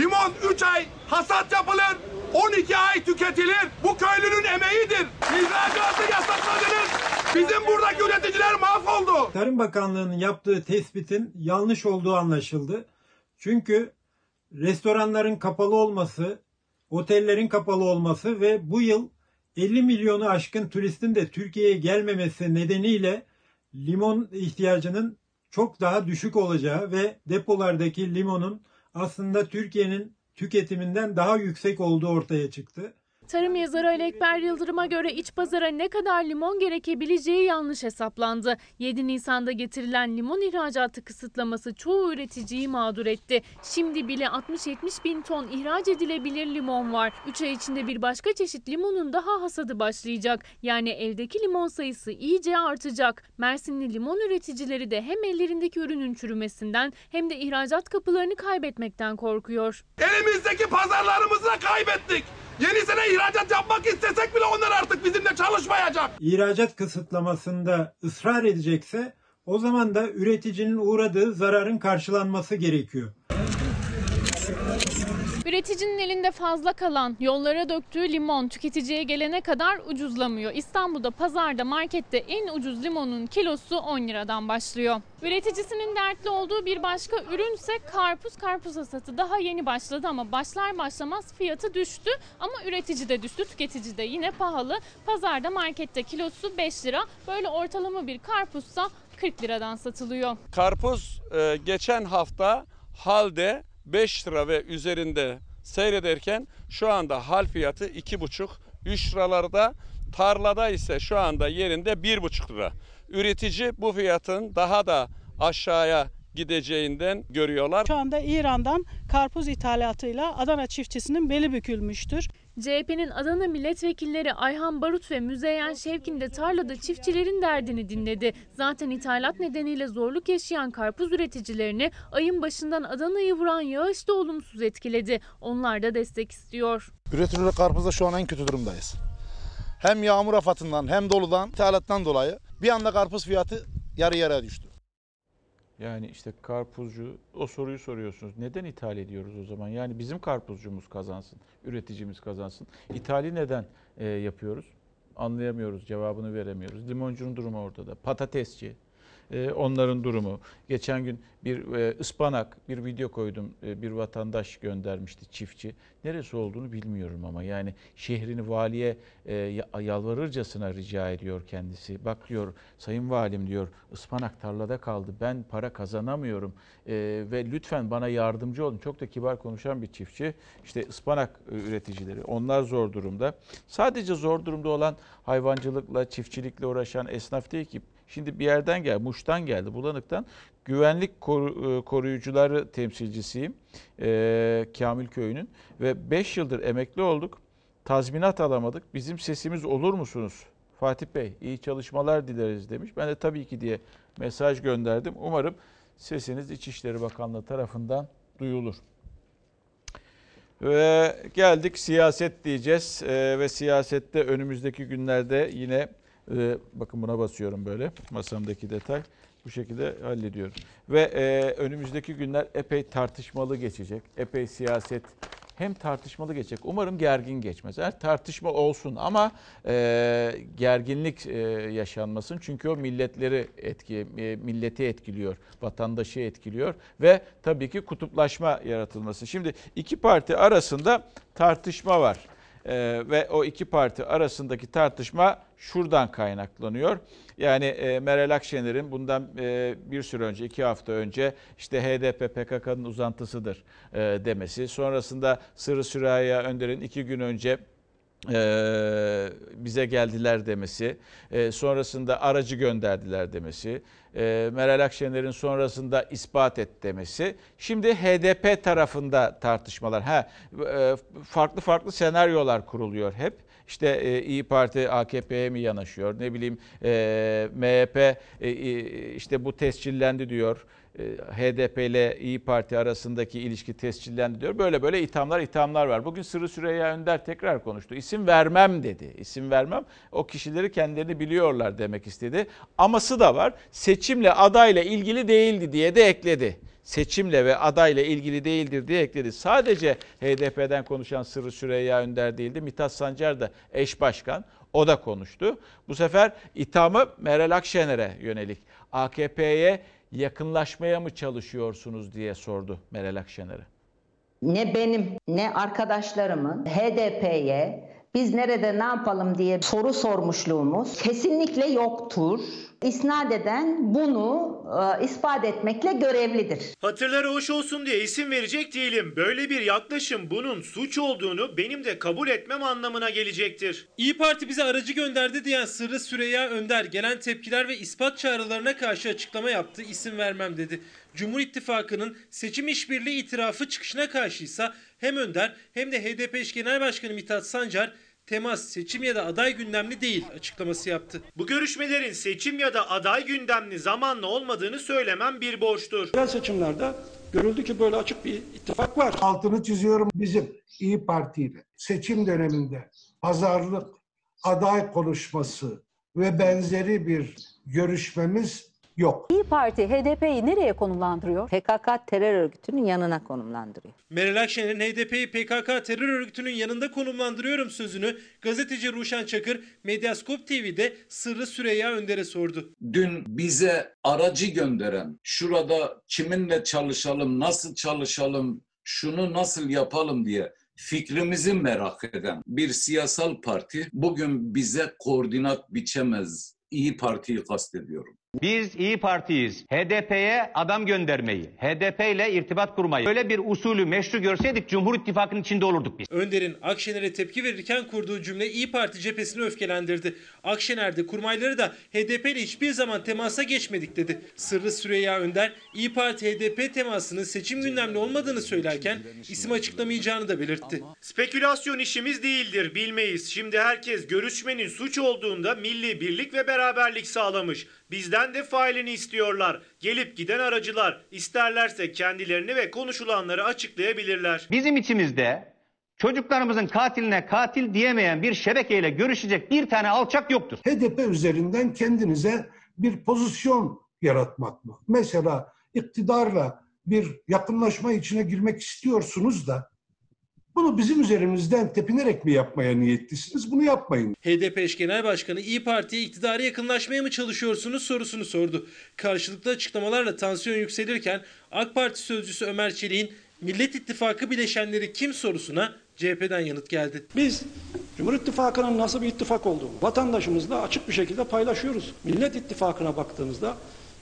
Limon 3 ay hasat yapılır. 12 ay tüketilir. Bu köylünün emeğidir. İhracatı yasakladınız. Bizim buradaki üreticiler mahvoldu. Tarım Bakanlığı'nın yaptığı tespitin yanlış olduğu anlaşıldı. Çünkü restoranların kapalı olması, otellerin kapalı olması ve bu yıl 50 milyonu aşkın turistin de Türkiye'ye gelmemesi nedeniyle limon ihtiyacının çok daha düşük olacağı ve depolardaki limonun aslında Türkiye'nin tüketiminden daha yüksek olduğu ortaya çıktı. Tarım yazarı Ali Ekber Yıldırım'a göre iç pazara ne kadar limon gerekebileceği yanlış hesaplandı. 7 Nisan'da getirilen limon ihracatı kısıtlaması çoğu üreticiyi mağdur etti. Şimdi bile 60-70 bin ton ihraç edilebilir limon var. 3 ay içinde bir başka çeşit limonun daha hasadı başlayacak. Yani eldeki limon sayısı iyice artacak. Mersinli limon üreticileri de hem ellerindeki ürünün çürümesinden hem de ihracat kapılarını kaybetmekten korkuyor. Elimizdeki pazarlarımızı kaybettik. Yenisine ihracat yapmak istesek bile onlar artık bizimle çalışmayacak. İhracat kısıtlamasında ısrar edecekse o zaman da üreticinin uğradığı zararın karşılanması gerekiyor. Üreticinin elinde fazla kalan, yollara döktüğü limon tüketiciye gelene kadar ucuzlamıyor. İstanbul'da pazarda, markette en ucuz limonun kilosu 10 liradan başlıyor. Üreticisinin dertli olduğu bir başka ürünse karpuz. Karpuz hasatı daha yeni başladı ama başlar başlamaz fiyatı düştü. Ama üretici de düştü, tüketici de yine pahalı. Pazarda, markette kilosu 5 lira. Böyle ortalama bir karpuzsa 40 liradan satılıyor. Karpuz e, geçen hafta halde 5 lira ve üzerinde seyrederken şu anda hal fiyatı 2,5-3 liralarda. Tarlada ise şu anda yerinde 1,5 lira. Üretici bu fiyatın daha da aşağıya gideceğinden görüyorlar. Şu anda İran'dan karpuz ithalatıyla Adana çiftçisinin beli bükülmüştür. CHP'nin Adana milletvekilleri Ayhan Barut ve Müzeyyen Şevkin de tarlada çiftçilerin derdini dinledi. Zaten ithalat nedeniyle zorluk yaşayan karpuz üreticilerini ayın başından Adana'yı vuran yağış da olumsuz etkiledi. Onlar da destek istiyor. Üretilen karpuzda şu an en kötü durumdayız. Hem yağmur afatından hem doludan, ithalattan dolayı bir anda karpuz fiyatı yarı yarıya düştü. Yani işte karpuzcu o soruyu soruyorsunuz. Neden ithal ediyoruz o zaman? Yani bizim karpuzcumuz kazansın, üreticimiz kazansın. İthali neden e, yapıyoruz? Anlayamıyoruz, cevabını veremiyoruz. Limoncunun durumu ortada. Patatesçi, e, onların durumu. Geçen gün bir e, ıspanak, bir video koydum. E, bir vatandaş göndermişti çiftçi. Neresi olduğunu bilmiyorum ama yani şehrini valiye e, ya- yalvarırcasına rica ediyor kendisi. Bak diyor sayın valim diyor ıspanak tarlada kaldı. Ben para kazanamıyorum E, ve lütfen bana yardımcı olun. Çok da kibar konuşan bir çiftçi. İşte ıspanak e, üreticileri onlar zor durumda. Sadece zor durumda olan hayvancılıkla, çiftçilikle uğraşan esnaf değil ki Şimdi bir yerden geldi, Muş'tan geldi, Bulanık'tan. Güvenlik e, koruyucuları temsilcisiyim e, Kamil Köyü'nün. Ve 5 yıldır emekli olduk. Tazminat alamadık. Bizim sesimiz olur musunuz? Fatih Bey iyi çalışmalar dileriz demiş. Ben de tabii ki diye mesaj gönderdim. Umarım sesiniz İçişleri Bakanlığı tarafından duyulur. Ve geldik siyaset diyeceğiz Ee, ve siyasette önümüzdeki günlerde yine e, bakın buna basıyorum böyle masamdaki detay bu şekilde hallediyorum. Ve e, önümüzdeki günler epey tartışmalı geçecek. Epey siyaset hem tartışmalı geçecek. Umarım gergin geçmez. Eğer tartışma olsun ama e, gerginlik e, yaşanmasın. Çünkü o milletleri etki, e, milleti etkiliyor, vatandaşı etkiliyor ve tabii ki kutuplaşma yaratılması. Şimdi iki parti arasında tartışma var. Ee, ve o iki parti arasındaki tartışma şuradan kaynaklanıyor. Yani e, Meral Akşener'in bundan e, bir süre önce, iki hafta önce işte HDP PKK'nın uzantısıdır e, demesi. Sonrasında Sırrı Süreyya Önder'in iki gün önce e, bize geldiler demesi, e, sonrasında aracı gönderdiler demesi, e, Meral Akşener'in sonrasında ispat et demesi. Şimdi HDP tarafında tartışmalar. Ha, e, farklı farklı senaryolar kuruluyor hep. İşte e, İyi Parti AKP'ye mi yanaşıyor? Ne bileyim MHP işte bu tescillendi diyor. E, HDP ile İyi Parti arasındaki ilişki tescillendi diyor. Böyle böyle ithamlar ithamlar var. Bugün Sırrı Süreyya Önder tekrar konuştu. İsim vermem dedi. İsim vermem. O kişileri kendilerini biliyorlar demek istedi. Aması da var. Seçimle adayla ilgili değildi diye de ekledi. Seçimle ve adayla ilgili değildir diye ekledi. Sadece HDP'den konuşan Sırrı Süreyya Önder değildi. Mithat Sancar da eş başkan. O da konuştu. Bu sefer ithamı Meral Akşener'e yönelik. AKP'ye yakınlaşmaya mı çalışıyorsunuz diye sordu Meral Akşener'e. ne benim ne arkadaşlarımın HDP'ye biz nerede ne yapalım diye soru sormuşluğumuz kesinlikle yoktur. İsnat eden bunu e, ispat etmekle görevlidir. Hatırları hoş olsun diye isim verecek değilim. Böyle bir yaklaşım bunun suç olduğunu benim de kabul etmem anlamına gelecektir. İyi Parti bize aracı gönderdi diyen Sırrı Süreyya Önder gelen tepkiler ve ispat çağrılarına karşı açıklama yaptı. İsim vermem dedi. Cumhur İttifakı'nın seçim işbirliği itirafı çıkışına karşıysa hem Önder hem de HDP eş genel başkanı Mithat Sancar temas seçim ya da aday gündemli değil açıklaması yaptı. Bu görüşmelerin seçim ya da aday gündemli zamanla olmadığını söylemem bir borçtur. Yerel seçimlerde görüldü ki böyle açık bir ittifak var. Altını çiziyorum bizim İyi Parti ile seçim döneminde pazarlık, aday konuşması ve benzeri bir görüşmemiz yok. İyi Parti HDP'yi nereye konumlandırıyor? PKK terör örgütünün yanına konumlandırıyor. Meral Akşener'in HDP'yi PKK terör örgütünün yanında konumlandırıyorum sözünü gazeteci Ruşen Çakır Medyaskop TV'de Sırrı Süreyya Önder'e sordu. Dün bize aracı gönderen, şurada kiminle çalışalım, nasıl çalışalım, şunu nasıl yapalım diye fikrimizi merak eden bir siyasal parti bugün bize koordinat biçemez. İyi Parti'yi kastediyorum. Biz İyi Parti'yiz. HDP'ye adam göndermeyi, HDP ile irtibat kurmayı, böyle bir usulü meşru görseydik Cumhur İttifakı'nın içinde olurduk biz. Önder'in Akşener'e tepki verirken kurduğu cümle İyi Parti cephesini öfkelendirdi. Akşener de kurmayları da HDP ile hiçbir zaman temasa geçmedik dedi. Sırrı Süreyya Önder İyi Parti HDP temasının seçim gündemli olmadığını söylerken isim açıklamayacağını da belirtti. Spekülasyon işimiz değildir bilmeyiz. Şimdi herkes görüşmenin suç olduğunda milli birlik ve beraberlik sağlamış. Bizden de failini istiyorlar. Gelip giden aracılar isterlerse kendilerini ve konuşulanları açıklayabilirler. Bizim içimizde çocuklarımızın katiline katil diyemeyen bir şebekeyle görüşecek bir tane alçak yoktur. HDP üzerinden kendinize bir pozisyon yaratmak mı? Mesela iktidarla bir yakınlaşma içine girmek istiyorsunuz da bunu bizim üzerimizden tepinerek mi yapmaya niyetlisiniz? Bunu yapmayın. HDP eş genel başkanı İyi Parti'ye iktidara yakınlaşmaya mı çalışıyorsunuz sorusunu sordu. Karşılıklı açıklamalarla tansiyon yükselirken AK Parti sözcüsü Ömer Çelik'in Millet İttifakı bileşenleri kim sorusuna CHP'den yanıt geldi. Biz Cumhur İttifakı'nın nasıl bir ittifak olduğunu vatandaşımızla açık bir şekilde paylaşıyoruz. Millet İttifakı'na baktığımızda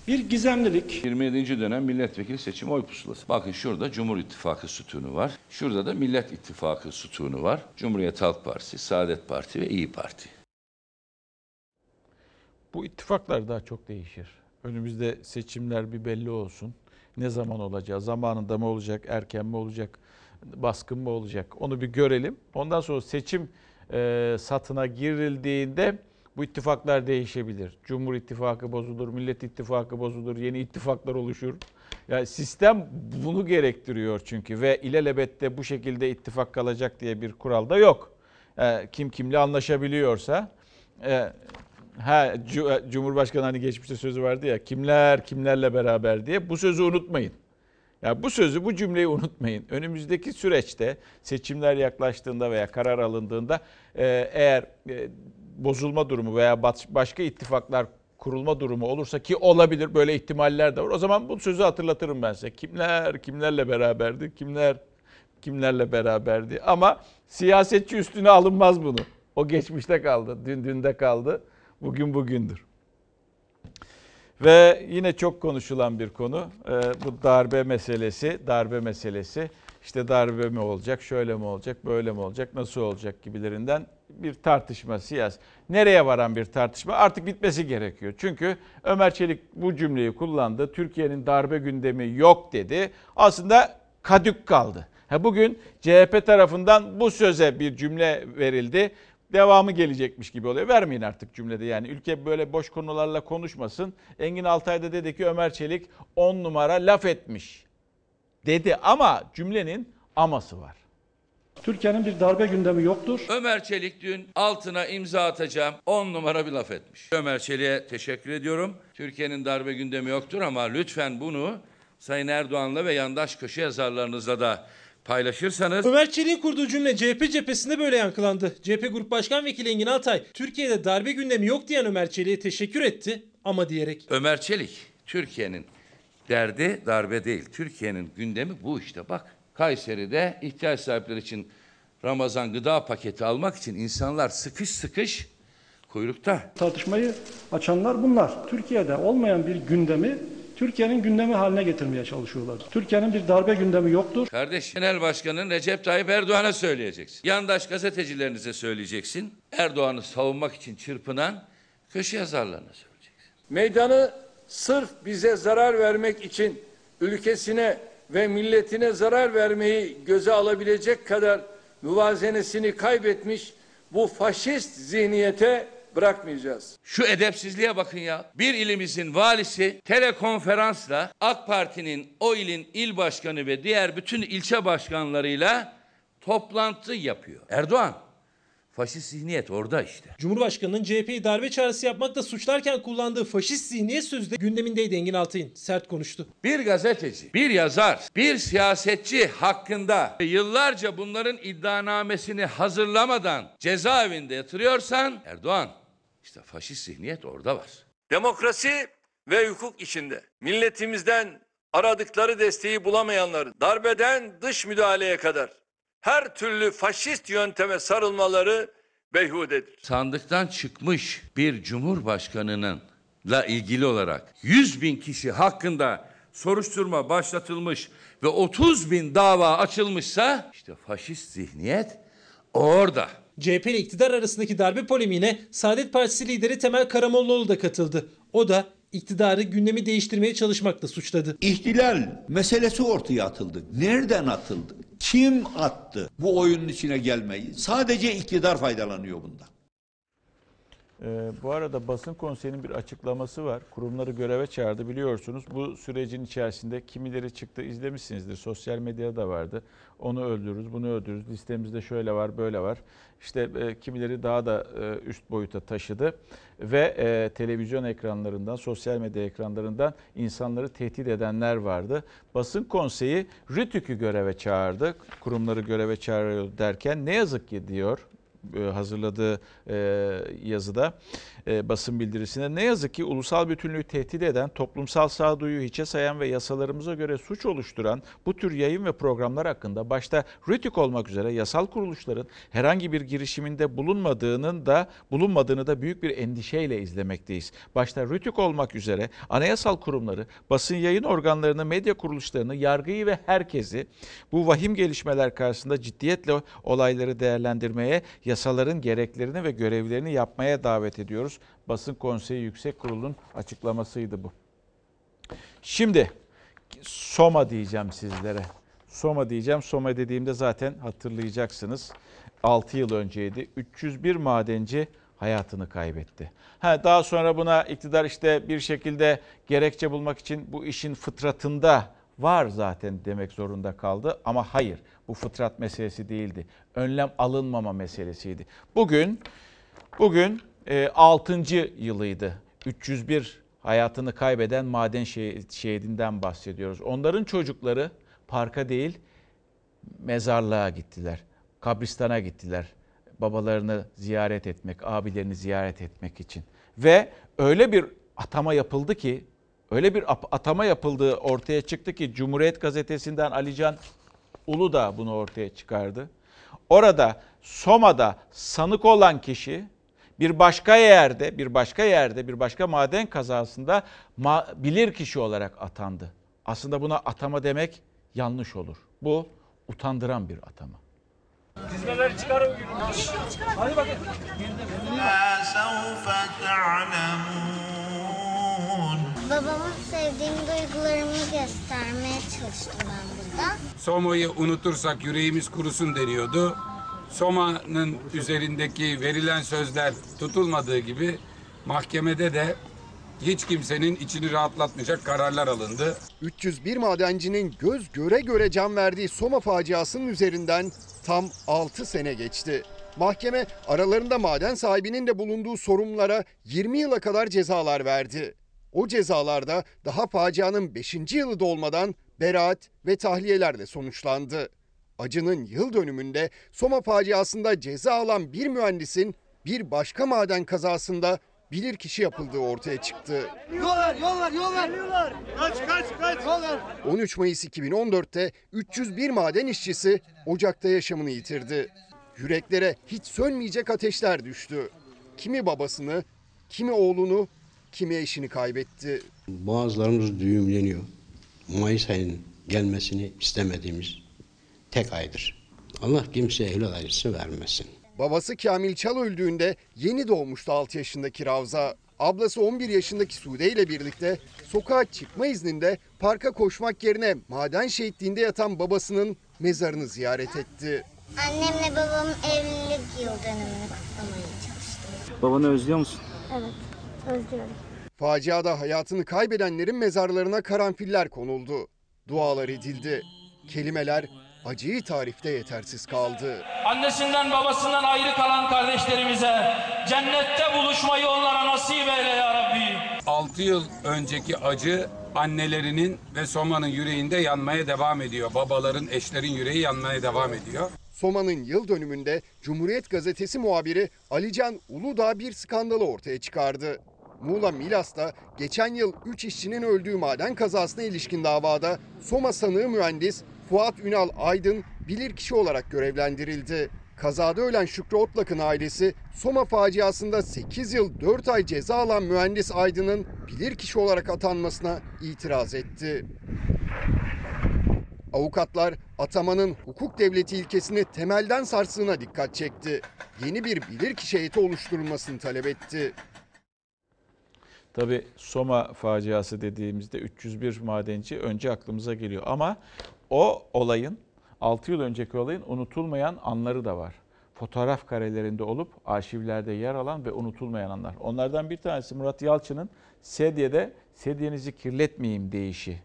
bir gizemlilik, 27. dönem milletvekili seçim oy pusulası. Bakın şurada Cumhur İttifakı sütunu var. Şurada da Millet İttifakı sütunu var. Cumhuriyet Halk Partisi, Saadet Parti ve İyi Parti. Bu ittifaklar daha çok değişir. Önümüzde seçimler bir belli olsun. Ne zaman olacağı, zamanında mı olacak, erken mi olacak, baskın mı olacak onu bir görelim. Ondan sonra seçim e, satına girildiğinde bu ittifaklar değişebilir. Cumhur İttifakı bozulur, Millet İttifakı bozulur, yeni ittifaklar oluşur. Yani sistem bunu gerektiriyor çünkü ve ilelebette bu şekilde ittifak kalacak diye bir kural da yok. E, kim kimle anlaşabiliyorsa e, Ha, Cu- Cumhurbaşkanı hani geçmişte sözü vardı ya kimler kimlerle beraber diye bu sözü unutmayın. Ya bu sözü bu cümleyi unutmayın. Önümüzdeki süreçte seçimler yaklaştığında veya karar alındığında e, eğer e, bozulma durumu veya baş- başka ittifaklar kurulma durumu olursa ki olabilir böyle ihtimaller de var. O zaman bu sözü hatırlatırım ben size. Kimler kimlerle beraberdi, kimler kimlerle beraberdi. Ama siyasetçi üstüne alınmaz bunu. O geçmişte kaldı, dün dünde kaldı, bugün bugündür. Ve yine çok konuşulan bir konu e, bu darbe meselesi, darbe meselesi. İşte darbe mi olacak, şöyle mi olacak, böyle mi olacak, nasıl olacak gibilerinden bir tartışma siyasi. Nereye varan bir tartışma artık bitmesi gerekiyor. Çünkü Ömer Çelik bu cümleyi kullandı. Türkiye'nin darbe gündemi yok dedi. Aslında kadük kaldı. Ha, bugün CHP tarafından bu söze bir cümle verildi devamı gelecekmiş gibi oluyor. Vermeyin artık cümlede yani. Ülke böyle boş konularla konuşmasın. Engin Altay da dedi ki Ömer Çelik 10 numara laf etmiş dedi ama cümlenin aması var. Türkiye'nin bir darbe gündemi yoktur. Ömer Çelik dün altına imza atacağım 10 numara bir laf etmiş. Ömer Çelik'e teşekkür ediyorum. Türkiye'nin darbe gündemi yoktur ama lütfen bunu Sayın Erdoğan'la ve yandaş köşe yazarlarınızla da paylaşırsanız Ömer Çelik'in kurduğu cümle CHP cephesinde böyle yankılandı. CHP Grup Başkan Vekili Engin Altay, Türkiye'de darbe gündemi yok diyen Ömer Çelik'e teşekkür etti ama diyerek. Ömer Çelik Türkiye'nin derdi darbe değil. Türkiye'nin gündemi bu işte bak. Kayseri'de ihtiyaç sahipleri için Ramazan gıda paketi almak için insanlar sıkış sıkış kuyrukta. Tartışmayı açanlar bunlar. Türkiye'de olmayan bir gündemi Türkiye'nin gündemi haline getirmeye çalışıyorlar. Türkiye'nin bir darbe gündemi yoktur. Kardeş, Genel Başkan'ın Recep Tayyip Erdoğan'a söyleyeceksin. Yandaş gazetecilerinize söyleyeceksin. Erdoğan'ı savunmak için çırpınan köşe yazarlarına söyleyeceksin. Meydanı sırf bize zarar vermek için ülkesine ve milletine zarar vermeyi göze alabilecek kadar müvazenesini kaybetmiş bu faşist zihniyete bırakmayacağız. Şu edepsizliğe bakın ya. Bir ilimizin valisi telekonferansla AK Parti'nin o ilin il başkanı ve diğer bütün ilçe başkanlarıyla toplantı yapıyor. Erdoğan, faşist zihniyet orada işte. Cumhurbaşkanının CHP'yi darbe çağrısı yapmakla suçlarken kullandığı faşist zihniyet sözü de gündemindeydi Engin Altay'ın. Sert konuştu. Bir gazeteci, bir yazar, bir siyasetçi hakkında yıllarca bunların iddianamesini hazırlamadan cezaevinde yatırıyorsan Erdoğan, işte faşist zihniyet orada var. Demokrasi ve hukuk içinde milletimizden aradıkları desteği bulamayanların darbeden dış müdahaleye kadar her türlü faşist yönteme sarılmaları beyhudedir. Sandıktan çıkmış bir cumhurbaşkanının ile ilgili olarak 100 bin kişi hakkında soruşturma başlatılmış ve 30 bin dava açılmışsa işte faşist zihniyet orada. CHP ile iktidar arasındaki darbe polemiğine Saadet Partisi lideri Temel Karamollaoğlu da katıldı. O da iktidarı gündemi değiştirmeye çalışmakla suçladı. İhtilal meselesi ortaya atıldı. Nereden atıldı? Kim attı bu oyunun içine gelmeyi? Sadece iktidar faydalanıyor bundan. Ee, bu arada basın konseyinin bir açıklaması var. Kurumları göreve çağırdı biliyorsunuz. Bu sürecin içerisinde kimileri çıktı izlemişsinizdir. Sosyal medyada da vardı. Onu öldürürüz, bunu öldürürüz. Listemizde şöyle var, böyle var. İşte e, kimileri daha da e, üst boyuta taşıdı. Ve e, televizyon ekranlarından, sosyal medya ekranlarından insanları tehdit edenler vardı. Basın konseyi RTÜK'ü göreve çağırdı. Kurumları göreve çağırıyor derken ne yazık ki diyor hazırladığı e, yazıda e, basın bildirisinde ne yazık ki ulusal bütünlüğü tehdit eden, toplumsal sağduyuyu hiçe sayan ve yasalarımıza göre suç oluşturan bu tür yayın ve programlar hakkında başta RTÜK olmak üzere yasal kuruluşların herhangi bir girişiminde bulunmadığının da bulunmadığını da büyük bir endişeyle izlemekteyiz. Başta RTÜK olmak üzere anayasal kurumları, basın yayın organlarını, medya kuruluşlarını, yargıyı ve herkesi bu vahim gelişmeler karşısında ciddiyetle olayları değerlendirmeye, yasaların gereklerini ve görevlerini yapmaya davet ediyoruz. Basın Konseyi Yüksek Kurulu'nun açıklamasıydı bu. Şimdi Soma diyeceğim sizlere. Soma diyeceğim. Soma dediğimde zaten hatırlayacaksınız. 6 yıl önceydi. 301 madenci hayatını kaybetti. Ha, daha sonra buna iktidar işte bir şekilde gerekçe bulmak için bu işin fıtratında var zaten demek zorunda kaldı. Ama hayır bu fıtrat meselesi değildi. Önlem alınmama meselesiydi. Bugün bugün e, 6. yılıydı. 301 hayatını kaybeden maden şehidinden bahsediyoruz. Onların çocukları parka değil mezarlığa gittiler. Kabristana gittiler. Babalarını ziyaret etmek, abilerini ziyaret etmek için. Ve öyle bir atama yapıldı ki, öyle bir atama yapıldığı ortaya çıktı ki Cumhuriyet Gazetesi'nden Alican Ulu da bunu ortaya çıkardı. Orada Soma'da sanık olan kişi bir başka yerde, bir başka yerde, bir başka maden kazasında ma bilir kişi olarak atandı. Aslında buna atama demek yanlış olur. Bu utandıran bir atama. Dizmeleri çıkarın. Hadi bakın. Babamın sevdiğim duygularımı göstermeye çalıştım ben burada. Soma'yı unutursak yüreğimiz kurusun deniyordu. Soma'nın üzerindeki verilen sözler tutulmadığı gibi mahkemede de hiç kimsenin içini rahatlatmayacak kararlar alındı. 301 madencinin göz göre göre can verdiği Soma faciasının üzerinden tam 6 sene geçti. Mahkeme aralarında maden sahibinin de bulunduğu sorumlulara 20 yıla kadar cezalar verdi. O cezalarda daha facianın 5. yılı dolmadan beraat ve tahliyelerle sonuçlandı. Acının yıl dönümünde Soma faciasında ceza alan bir mühendisin bir başka maden kazasında bilirkişi yapıldığı ortaya çıktı. Yollar, yollar, yollar. Yollar. Kaç, kaç, kaç. Yollar. 13 Mayıs 2014'te 301 maden işçisi Ocak'ta yaşamını yitirdi. Yüreklere hiç sönmeyecek ateşler düştü. Kimi babasını, kimi oğlunu, kimi eşini kaybetti. Boğazlarımız düğümleniyor. Mayıs ayının gelmesini istemediğimiz tek aydır. Allah kimseye evlat acısı vermesin. Babası Kamil Çal öldüğünde yeni doğmuştu 6 yaşındaki Ravza. Ablası 11 yaşındaki Sude ile birlikte sokağa çıkma izninde parka koşmak yerine maden şehitliğinde yatan babasının mezarını ziyaret etti. Annemle babamın evlilik yıl dönümünü kutlamaya çalıştım. Babanı özlüyor musun? Evet, özlüyorum. Faciada hayatını kaybedenlerin mezarlarına karanfiller konuldu. Dualar edildi. Kelimeler acıyı tarifte yetersiz kaldı. Annesinden babasından ayrı kalan kardeşlerimize cennette buluşmayı onlara nasip eyle ya Rabbi. 6 yıl önceki acı annelerinin ve Soma'nın yüreğinde yanmaya devam ediyor. Babaların, eşlerin yüreği yanmaya devam ediyor. Soma'nın yıl dönümünde Cumhuriyet Gazetesi muhabiri Alican Uludağ bir skandalı ortaya çıkardı. Muğla Milas'ta geçen yıl 3 işçinin öldüğü maden kazasına ilişkin davada Soma sanığı mühendis Fuat Ünal Aydın bilirkişi olarak görevlendirildi. Kazada ölen Şükrü Otlak'ın ailesi Soma faciasında 8 yıl 4 ay ceza alan mühendis Aydın'ın bilirkişi olarak atanmasına itiraz etti. Avukatlar atamanın hukuk devleti ilkesini temelden sarsığına dikkat çekti. Yeni bir bilirkişi heyeti oluşturulmasını talep etti. Tabi Soma faciası dediğimizde 301 madenci önce aklımıza geliyor. Ama o olayın 6 yıl önceki olayın unutulmayan anları da var. Fotoğraf karelerinde olup arşivlerde yer alan ve unutulmayan anlar. Onlardan bir tanesi Murat Yalçın'ın Sedye'de sedyenizi kirletmeyeyim deyişi.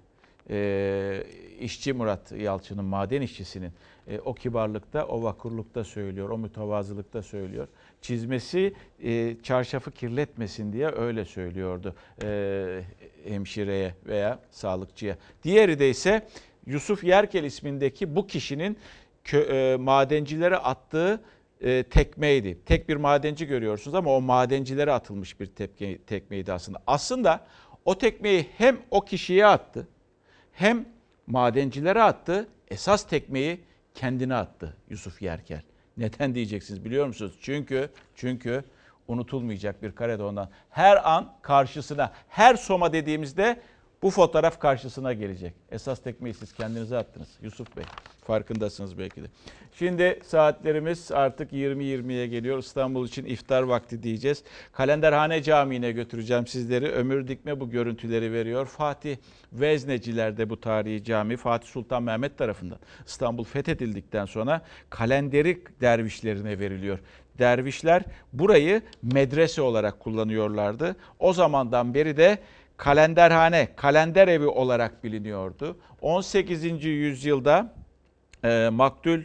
Ee, işçi Murat Yalçın'ın, maden işçisinin e, o kibarlıkta, o vakurlukta söylüyor, o mütevazılıkta söylüyor. Çizmesi e, çarşafı kirletmesin diye öyle söylüyordu e, hemşireye veya sağlıkçıya. Diğeri de ise Yusuf Yerkel ismindeki bu kişinin kö, e, madencilere attığı e, tekmeydi. Tek bir madenci görüyorsunuz ama o madencilere atılmış bir tepke, tekmeydi aslında. Aslında o tekmeyi hem o kişiye attı hem madencilere attı. Esas tekmeyi kendine attı Yusuf Yerkel. Neden diyeceksiniz biliyor musunuz? Çünkü çünkü unutulmayacak bir karede ondan. Her an karşısına, her Soma dediğimizde bu fotoğraf karşısına gelecek. Esas tekmeyi siz kendinize attınız Yusuf Bey. Farkındasınız belki de. Şimdi saatlerimiz artık 20.20'ye geliyor. İstanbul için iftar vakti diyeceğiz. Kalenderhane Camii'ne götüreceğim sizleri. Ömür Dikme bu görüntüleri veriyor. Fatih Vezneciler'de bu tarihi cami Fatih Sultan Mehmet tarafından İstanbul fethedildikten sonra kalenderi dervişlerine veriliyor. Dervişler burayı medrese olarak kullanıyorlardı. O zamandan beri de kalenderhane, kalender evi olarak biliniyordu. 18. yüzyılda e, Maktul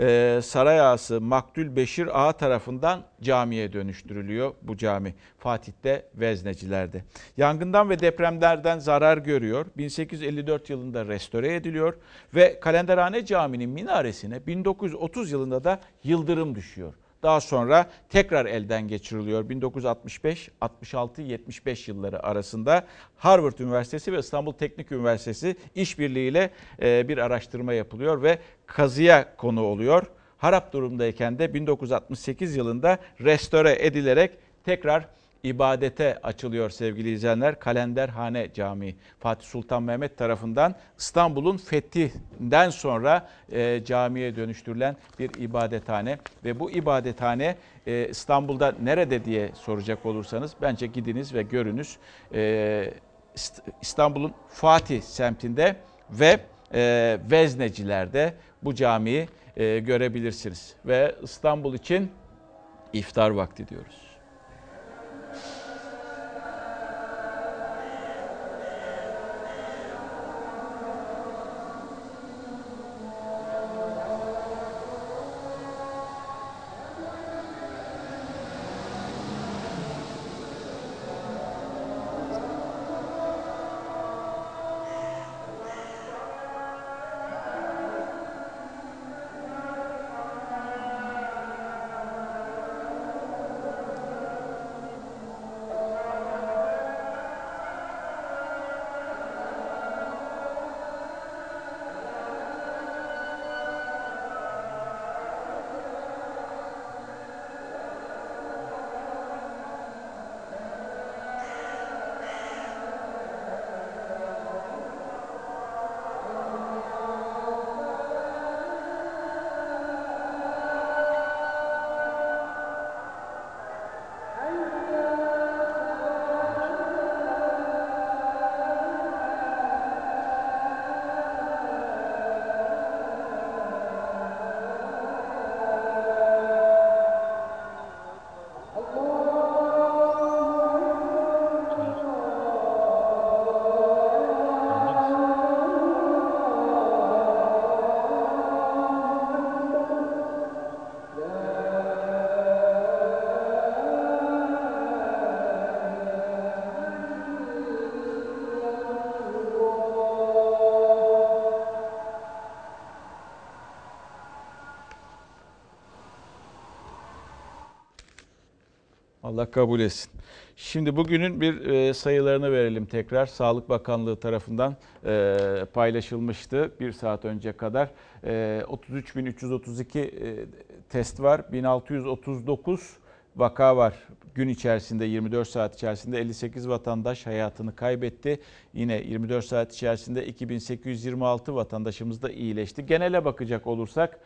e, saray ağası Maktul Beşir Ağa tarafından camiye dönüştürülüyor bu cami. Fatih'te Vezneciler'de. Yangından ve depremlerden zarar görüyor. 1854 yılında restore ediliyor ve Kalenderhane Camii'nin minaresine 1930 yılında da yıldırım düşüyor. Daha sonra tekrar elden geçiriliyor. 1965, 66, 75 yılları arasında Harvard Üniversitesi ve İstanbul Teknik Üniversitesi işbirliğiyle e, bir araştırma yapılıyor ve kazıya konu oluyor. Harap durumdayken de 1968 yılında restore edilerek tekrar ibadete açılıyor sevgili izleyenler. Kalenderhane Camii Fatih Sultan Mehmet tarafından İstanbul'un fethinden sonra e, camiye dönüştürülen bir ibadethane ve bu ibadethane e, İstanbul'da nerede diye soracak olursanız bence gidiniz ve görünüz. E, İstanbul'un Fatih semtinde ve e, Vezneciler'de bu camiyi e, görebilirsiniz ve İstanbul için iftar vakti diyoruz. Allah kabul etsin. Şimdi bugünün bir e, sayılarını verelim tekrar. Sağlık Bakanlığı tarafından e, paylaşılmıştı bir saat önce kadar. E, 33.332 e, test var. 1639 vaka var. Gün içerisinde 24 saat içerisinde 58 vatandaş hayatını kaybetti. Yine 24 saat içerisinde 2826 vatandaşımız da iyileşti. Genele bakacak olursak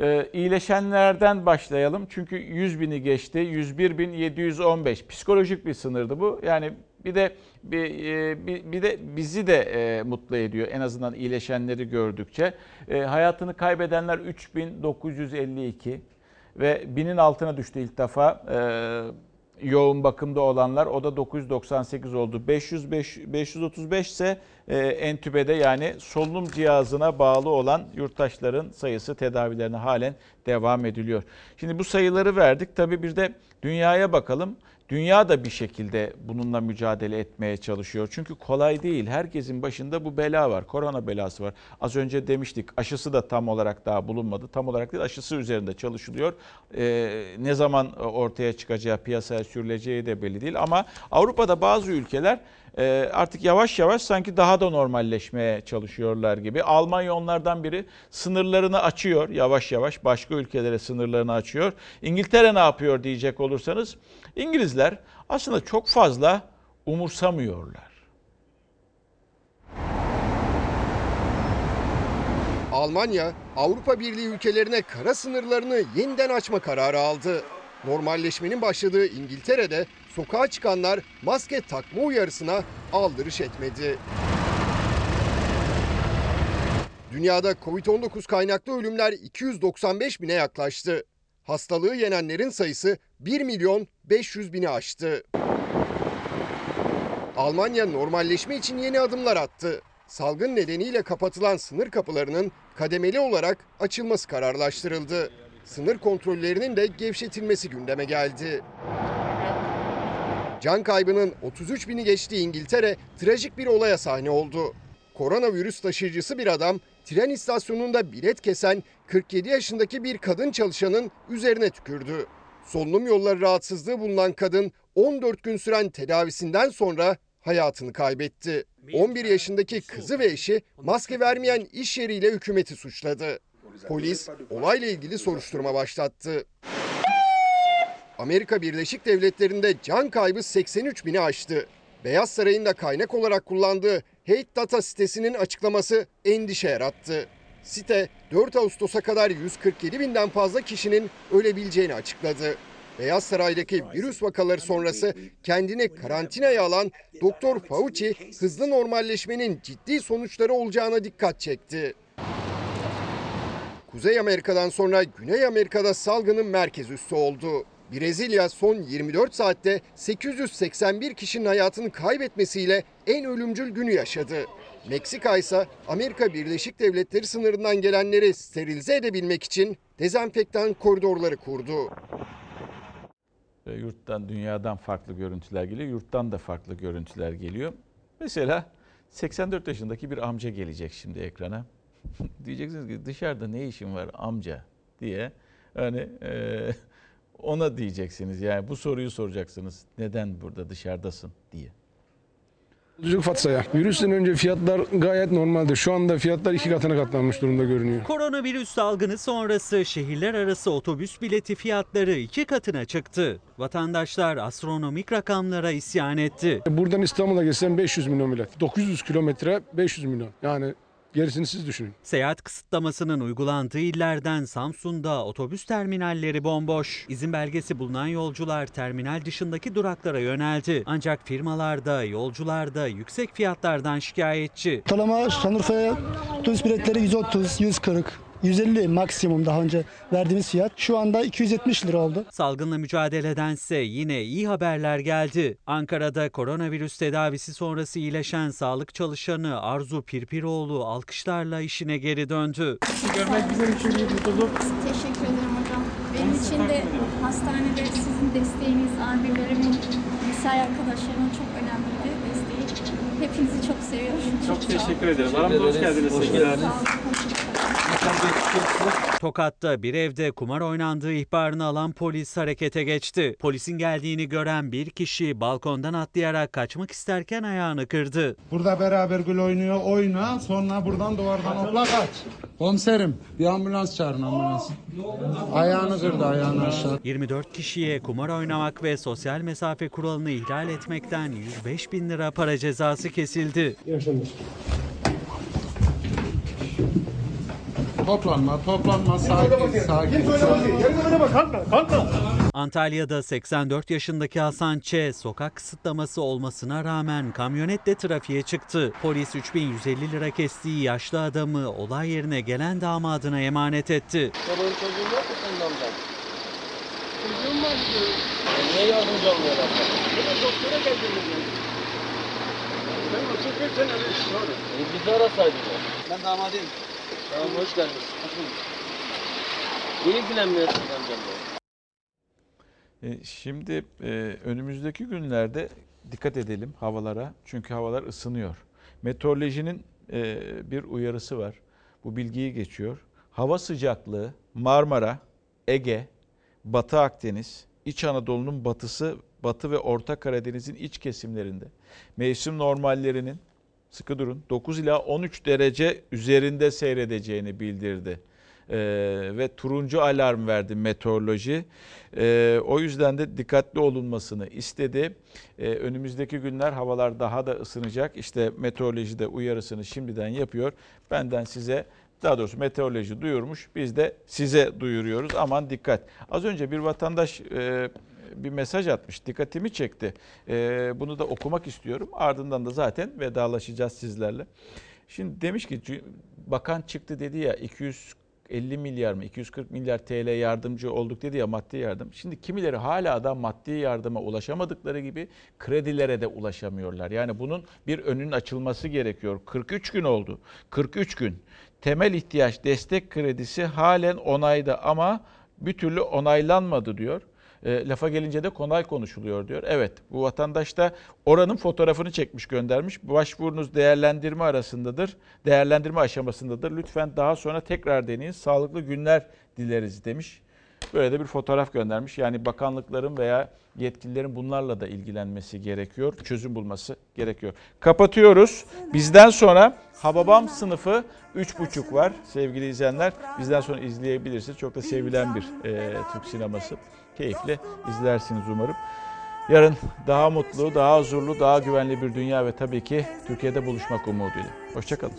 ee, iyileşenlerden başlayalım. Çünkü 100 bini geçti. 101.715. Psikolojik bir sınırdı bu. Yani bir de bir, e, bir, bir de bizi de e, mutlu ediyor en azından iyileşenleri gördükçe. E, hayatını kaybedenler 3952 ve binin altına düştü ilk defa. E, yoğun bakımda olanlar o da 998 oldu. 500 5, 535 ise e, entübede yani solunum cihazına bağlı olan yurttaşların sayısı tedavilerine halen devam ediliyor. Şimdi bu sayıları verdik. Tabii bir de dünyaya bakalım. Dünya da bir şekilde bununla mücadele etmeye çalışıyor. Çünkü kolay değil. Herkesin başında bu bela var. Korona belası var. Az önce demiştik aşısı da tam olarak daha bulunmadı. Tam olarak değil aşısı üzerinde çalışılıyor. Ee, ne zaman ortaya çıkacağı, piyasaya sürüleceği de belli değil. Ama Avrupa'da bazı ülkeler e, artık yavaş yavaş sanki daha da normalleşmeye çalışıyorlar gibi. Almanya onlardan biri sınırlarını açıyor yavaş yavaş. Başka ülkelere sınırlarını açıyor. İngiltere ne yapıyor diyecek olursanız İngilizler aslında çok fazla umursamıyorlar. Almanya, Avrupa Birliği ülkelerine kara sınırlarını yeniden açma kararı aldı. Normalleşmenin başladığı İngiltere'de sokağa çıkanlar maske takma uyarısına aldırış etmedi. Dünyada Covid-19 kaynaklı ölümler 295 bine yaklaştı. Hastalığı yenenlerin sayısı 1 milyon 500 bini aştı. Almanya normalleşme için yeni adımlar attı. Salgın nedeniyle kapatılan sınır kapılarının kademeli olarak açılması kararlaştırıldı. Sınır kontrollerinin de gevşetilmesi gündeme geldi. Can kaybının 33 bini geçtiği İngiltere trajik bir olaya sahne oldu. Koronavirüs taşıyıcısı bir adam tren istasyonunda bilet kesen 47 yaşındaki bir kadın çalışanın üzerine tükürdü. Solunum yolları rahatsızlığı bulunan kadın 14 gün süren tedavisinden sonra hayatını kaybetti. 11 yaşındaki kızı ve eşi maske vermeyen iş yeriyle hükümeti suçladı. Polis olayla ilgili soruşturma başlattı. Amerika Birleşik Devletleri'nde can kaybı 83 bini aştı. Beyaz Saray'ın da kaynak olarak kullandığı Hate Data sitesinin açıklaması endişe yarattı. Site 4 Ağustos'a kadar 147 binden fazla kişinin ölebileceğini açıkladı. Beyaz Saray'daki virüs vakaları sonrası kendini karantinaya alan Doktor Fauci hızlı normalleşmenin ciddi sonuçları olacağına dikkat çekti. Kuzey Amerika'dan sonra Güney Amerika'da salgının merkez üssü oldu. Brezilya son 24 saatte 881 kişinin hayatını kaybetmesiyle en ölümcül günü yaşadı. Meksika ise Amerika Birleşik Devletleri sınırından gelenleri sterilize edebilmek için dezenfektan koridorları kurdu. Yurttan, dünyadan farklı görüntüler geliyor. Yurttan da farklı görüntüler geliyor. Mesela 84 yaşındaki bir amca gelecek şimdi ekrana. Diyeceksiniz ki dışarıda ne işin var amca diye. Hani e, ona diyeceksiniz yani bu soruyu soracaksınız. Neden burada dışarıdasın diye. Yolculuk Fatsa'ya. Virüsten önce fiyatlar gayet normaldi. Şu anda fiyatlar iki katına katlanmış durumda görünüyor. Koronavirüs salgını sonrası şehirler arası otobüs bileti fiyatları iki katına çıktı. Vatandaşlar astronomik rakamlara isyan etti. Buradan İstanbul'a geçsem 500 milyon bilet. 900 kilometre 500 milyon. Yani gerisini siz düşünün. Seyahat kısıtlamasının uygulandığı illerden Samsun'da otobüs terminalleri bomboş. İzin belgesi bulunan yolcular terminal dışındaki duraklara yöneldi. Ancak firmalarda, yolcularda yüksek fiyatlardan şikayetçi. Ortalama Şanlıurfa'ya otobüs biletleri 130, 140, 150 maksimum daha önce verdiğimiz fiyat. Şu anda 270 lira oldu. Salgınla mücadeledense yine iyi haberler geldi. Ankara'da koronavirüs tedavisi sonrası iyileşen sağlık çalışanı Arzu Pirpiroğlu alkışlarla işine geri döndü. Görmek bizim için bir mutluluk. Teşekkür ederim hocam. Benim için de hastanede sizin desteğiniz, abilerimin, mesai arkadaşlarımın çok önemliydi desteği. Hepinizi çok seviyorum. Çok teşekkür ederim. Aramıza hoş geldiniz. Sağ olun. Tokat'ta bir evde kumar oynandığı ihbarını alan polis harekete geçti. Polisin geldiğini gören bir kişi balkondan atlayarak kaçmak isterken ayağını kırdı. Burada beraber gül oynuyor oyna sonra buradan duvardan hopla kaç. Komiserim bir ambulans çağırın ambulans. Ayağını kırdı ayağını aşağı. 24 kişiye kumar oynamak ve sosyal mesafe kuralını ihlal etmekten 105 bin lira para cezası kesildi. Toplanma toplanma sakin sakin. Antalya'da 84 yaşındaki Hasan Ç. sokak kısıtlaması olmasına rağmen kamyonetle trafiğe çıktı. Polis 3150 lira kestiği yaşlı adamı olay yerine gelen damadına emanet etti. Çoluğun çocuğun senin amcan? Çocuğum var diyorum. Niye yardımcı olmuyorlar? Bana doktora geldiğini Ben olsun 40 senedir istiyorum. E bizi arasaydın. Ben damadıyım. Tamam hoş geldiniz. Hoş bulduk. Niye Şimdi e, önümüzdeki günlerde dikkat edelim havalara. Çünkü havalar ısınıyor. Meteorolojinin e, bir uyarısı var. Bu bilgiyi geçiyor. Hava sıcaklığı Marmara, Ege, Batı Akdeniz, İç Anadolu'nun batısı, Batı ve Orta Karadeniz'in iç kesimlerinde mevsim normallerinin sıkı durun 9 ila 13 derece üzerinde seyredeceğini bildirdi. Ee, ve turuncu alarm verdi meteoroloji. Ee, o yüzden de dikkatli olunmasını istedi. Ee, önümüzdeki günler havalar daha da ısınacak. İşte meteoroloji de uyarısını şimdiden yapıyor. Benden size daha doğrusu meteoroloji duyurmuş. Biz de size duyuruyoruz. Aman dikkat. Az önce bir vatandaş e, bir mesaj atmış. Dikkatimi çekti. E, bunu da okumak istiyorum. Ardından da zaten vedalaşacağız sizlerle. Şimdi demiş ki bakan çıktı dedi ya 250 milyar mı 240 milyar TL yardımcı olduk dedi ya maddi yardım. Şimdi kimileri hala da maddi yardıma ulaşamadıkları gibi kredilere de ulaşamıyorlar. Yani bunun bir önünün açılması gerekiyor. 43 gün oldu. 43 gün. Temel ihtiyaç destek kredisi halen onayda ama bir türlü onaylanmadı diyor. E, lafa gelince de konay konuşuluyor diyor. Evet bu vatandaş da oranın fotoğrafını çekmiş göndermiş. Başvurunuz değerlendirme arasındadır. Değerlendirme aşamasındadır. Lütfen daha sonra tekrar deneyin. Sağlıklı günler dileriz demiş. Böyle de bir fotoğraf göndermiş. Yani bakanlıkların veya yetkililerin bunlarla da ilgilenmesi gerekiyor. Çözüm bulması gerekiyor. Kapatıyoruz. Bizden sonra Hababam sınıfı 3.5 var sevgili izleyenler. Bizden sonra izleyebilirsiniz. Çok da sevilen bir e, Türk sineması. Keyifle izlersiniz umarım. Yarın daha mutlu, daha huzurlu, daha güvenli bir dünya ve tabii ki Türkiye'de buluşmak umuduyla. Hoşçakalın.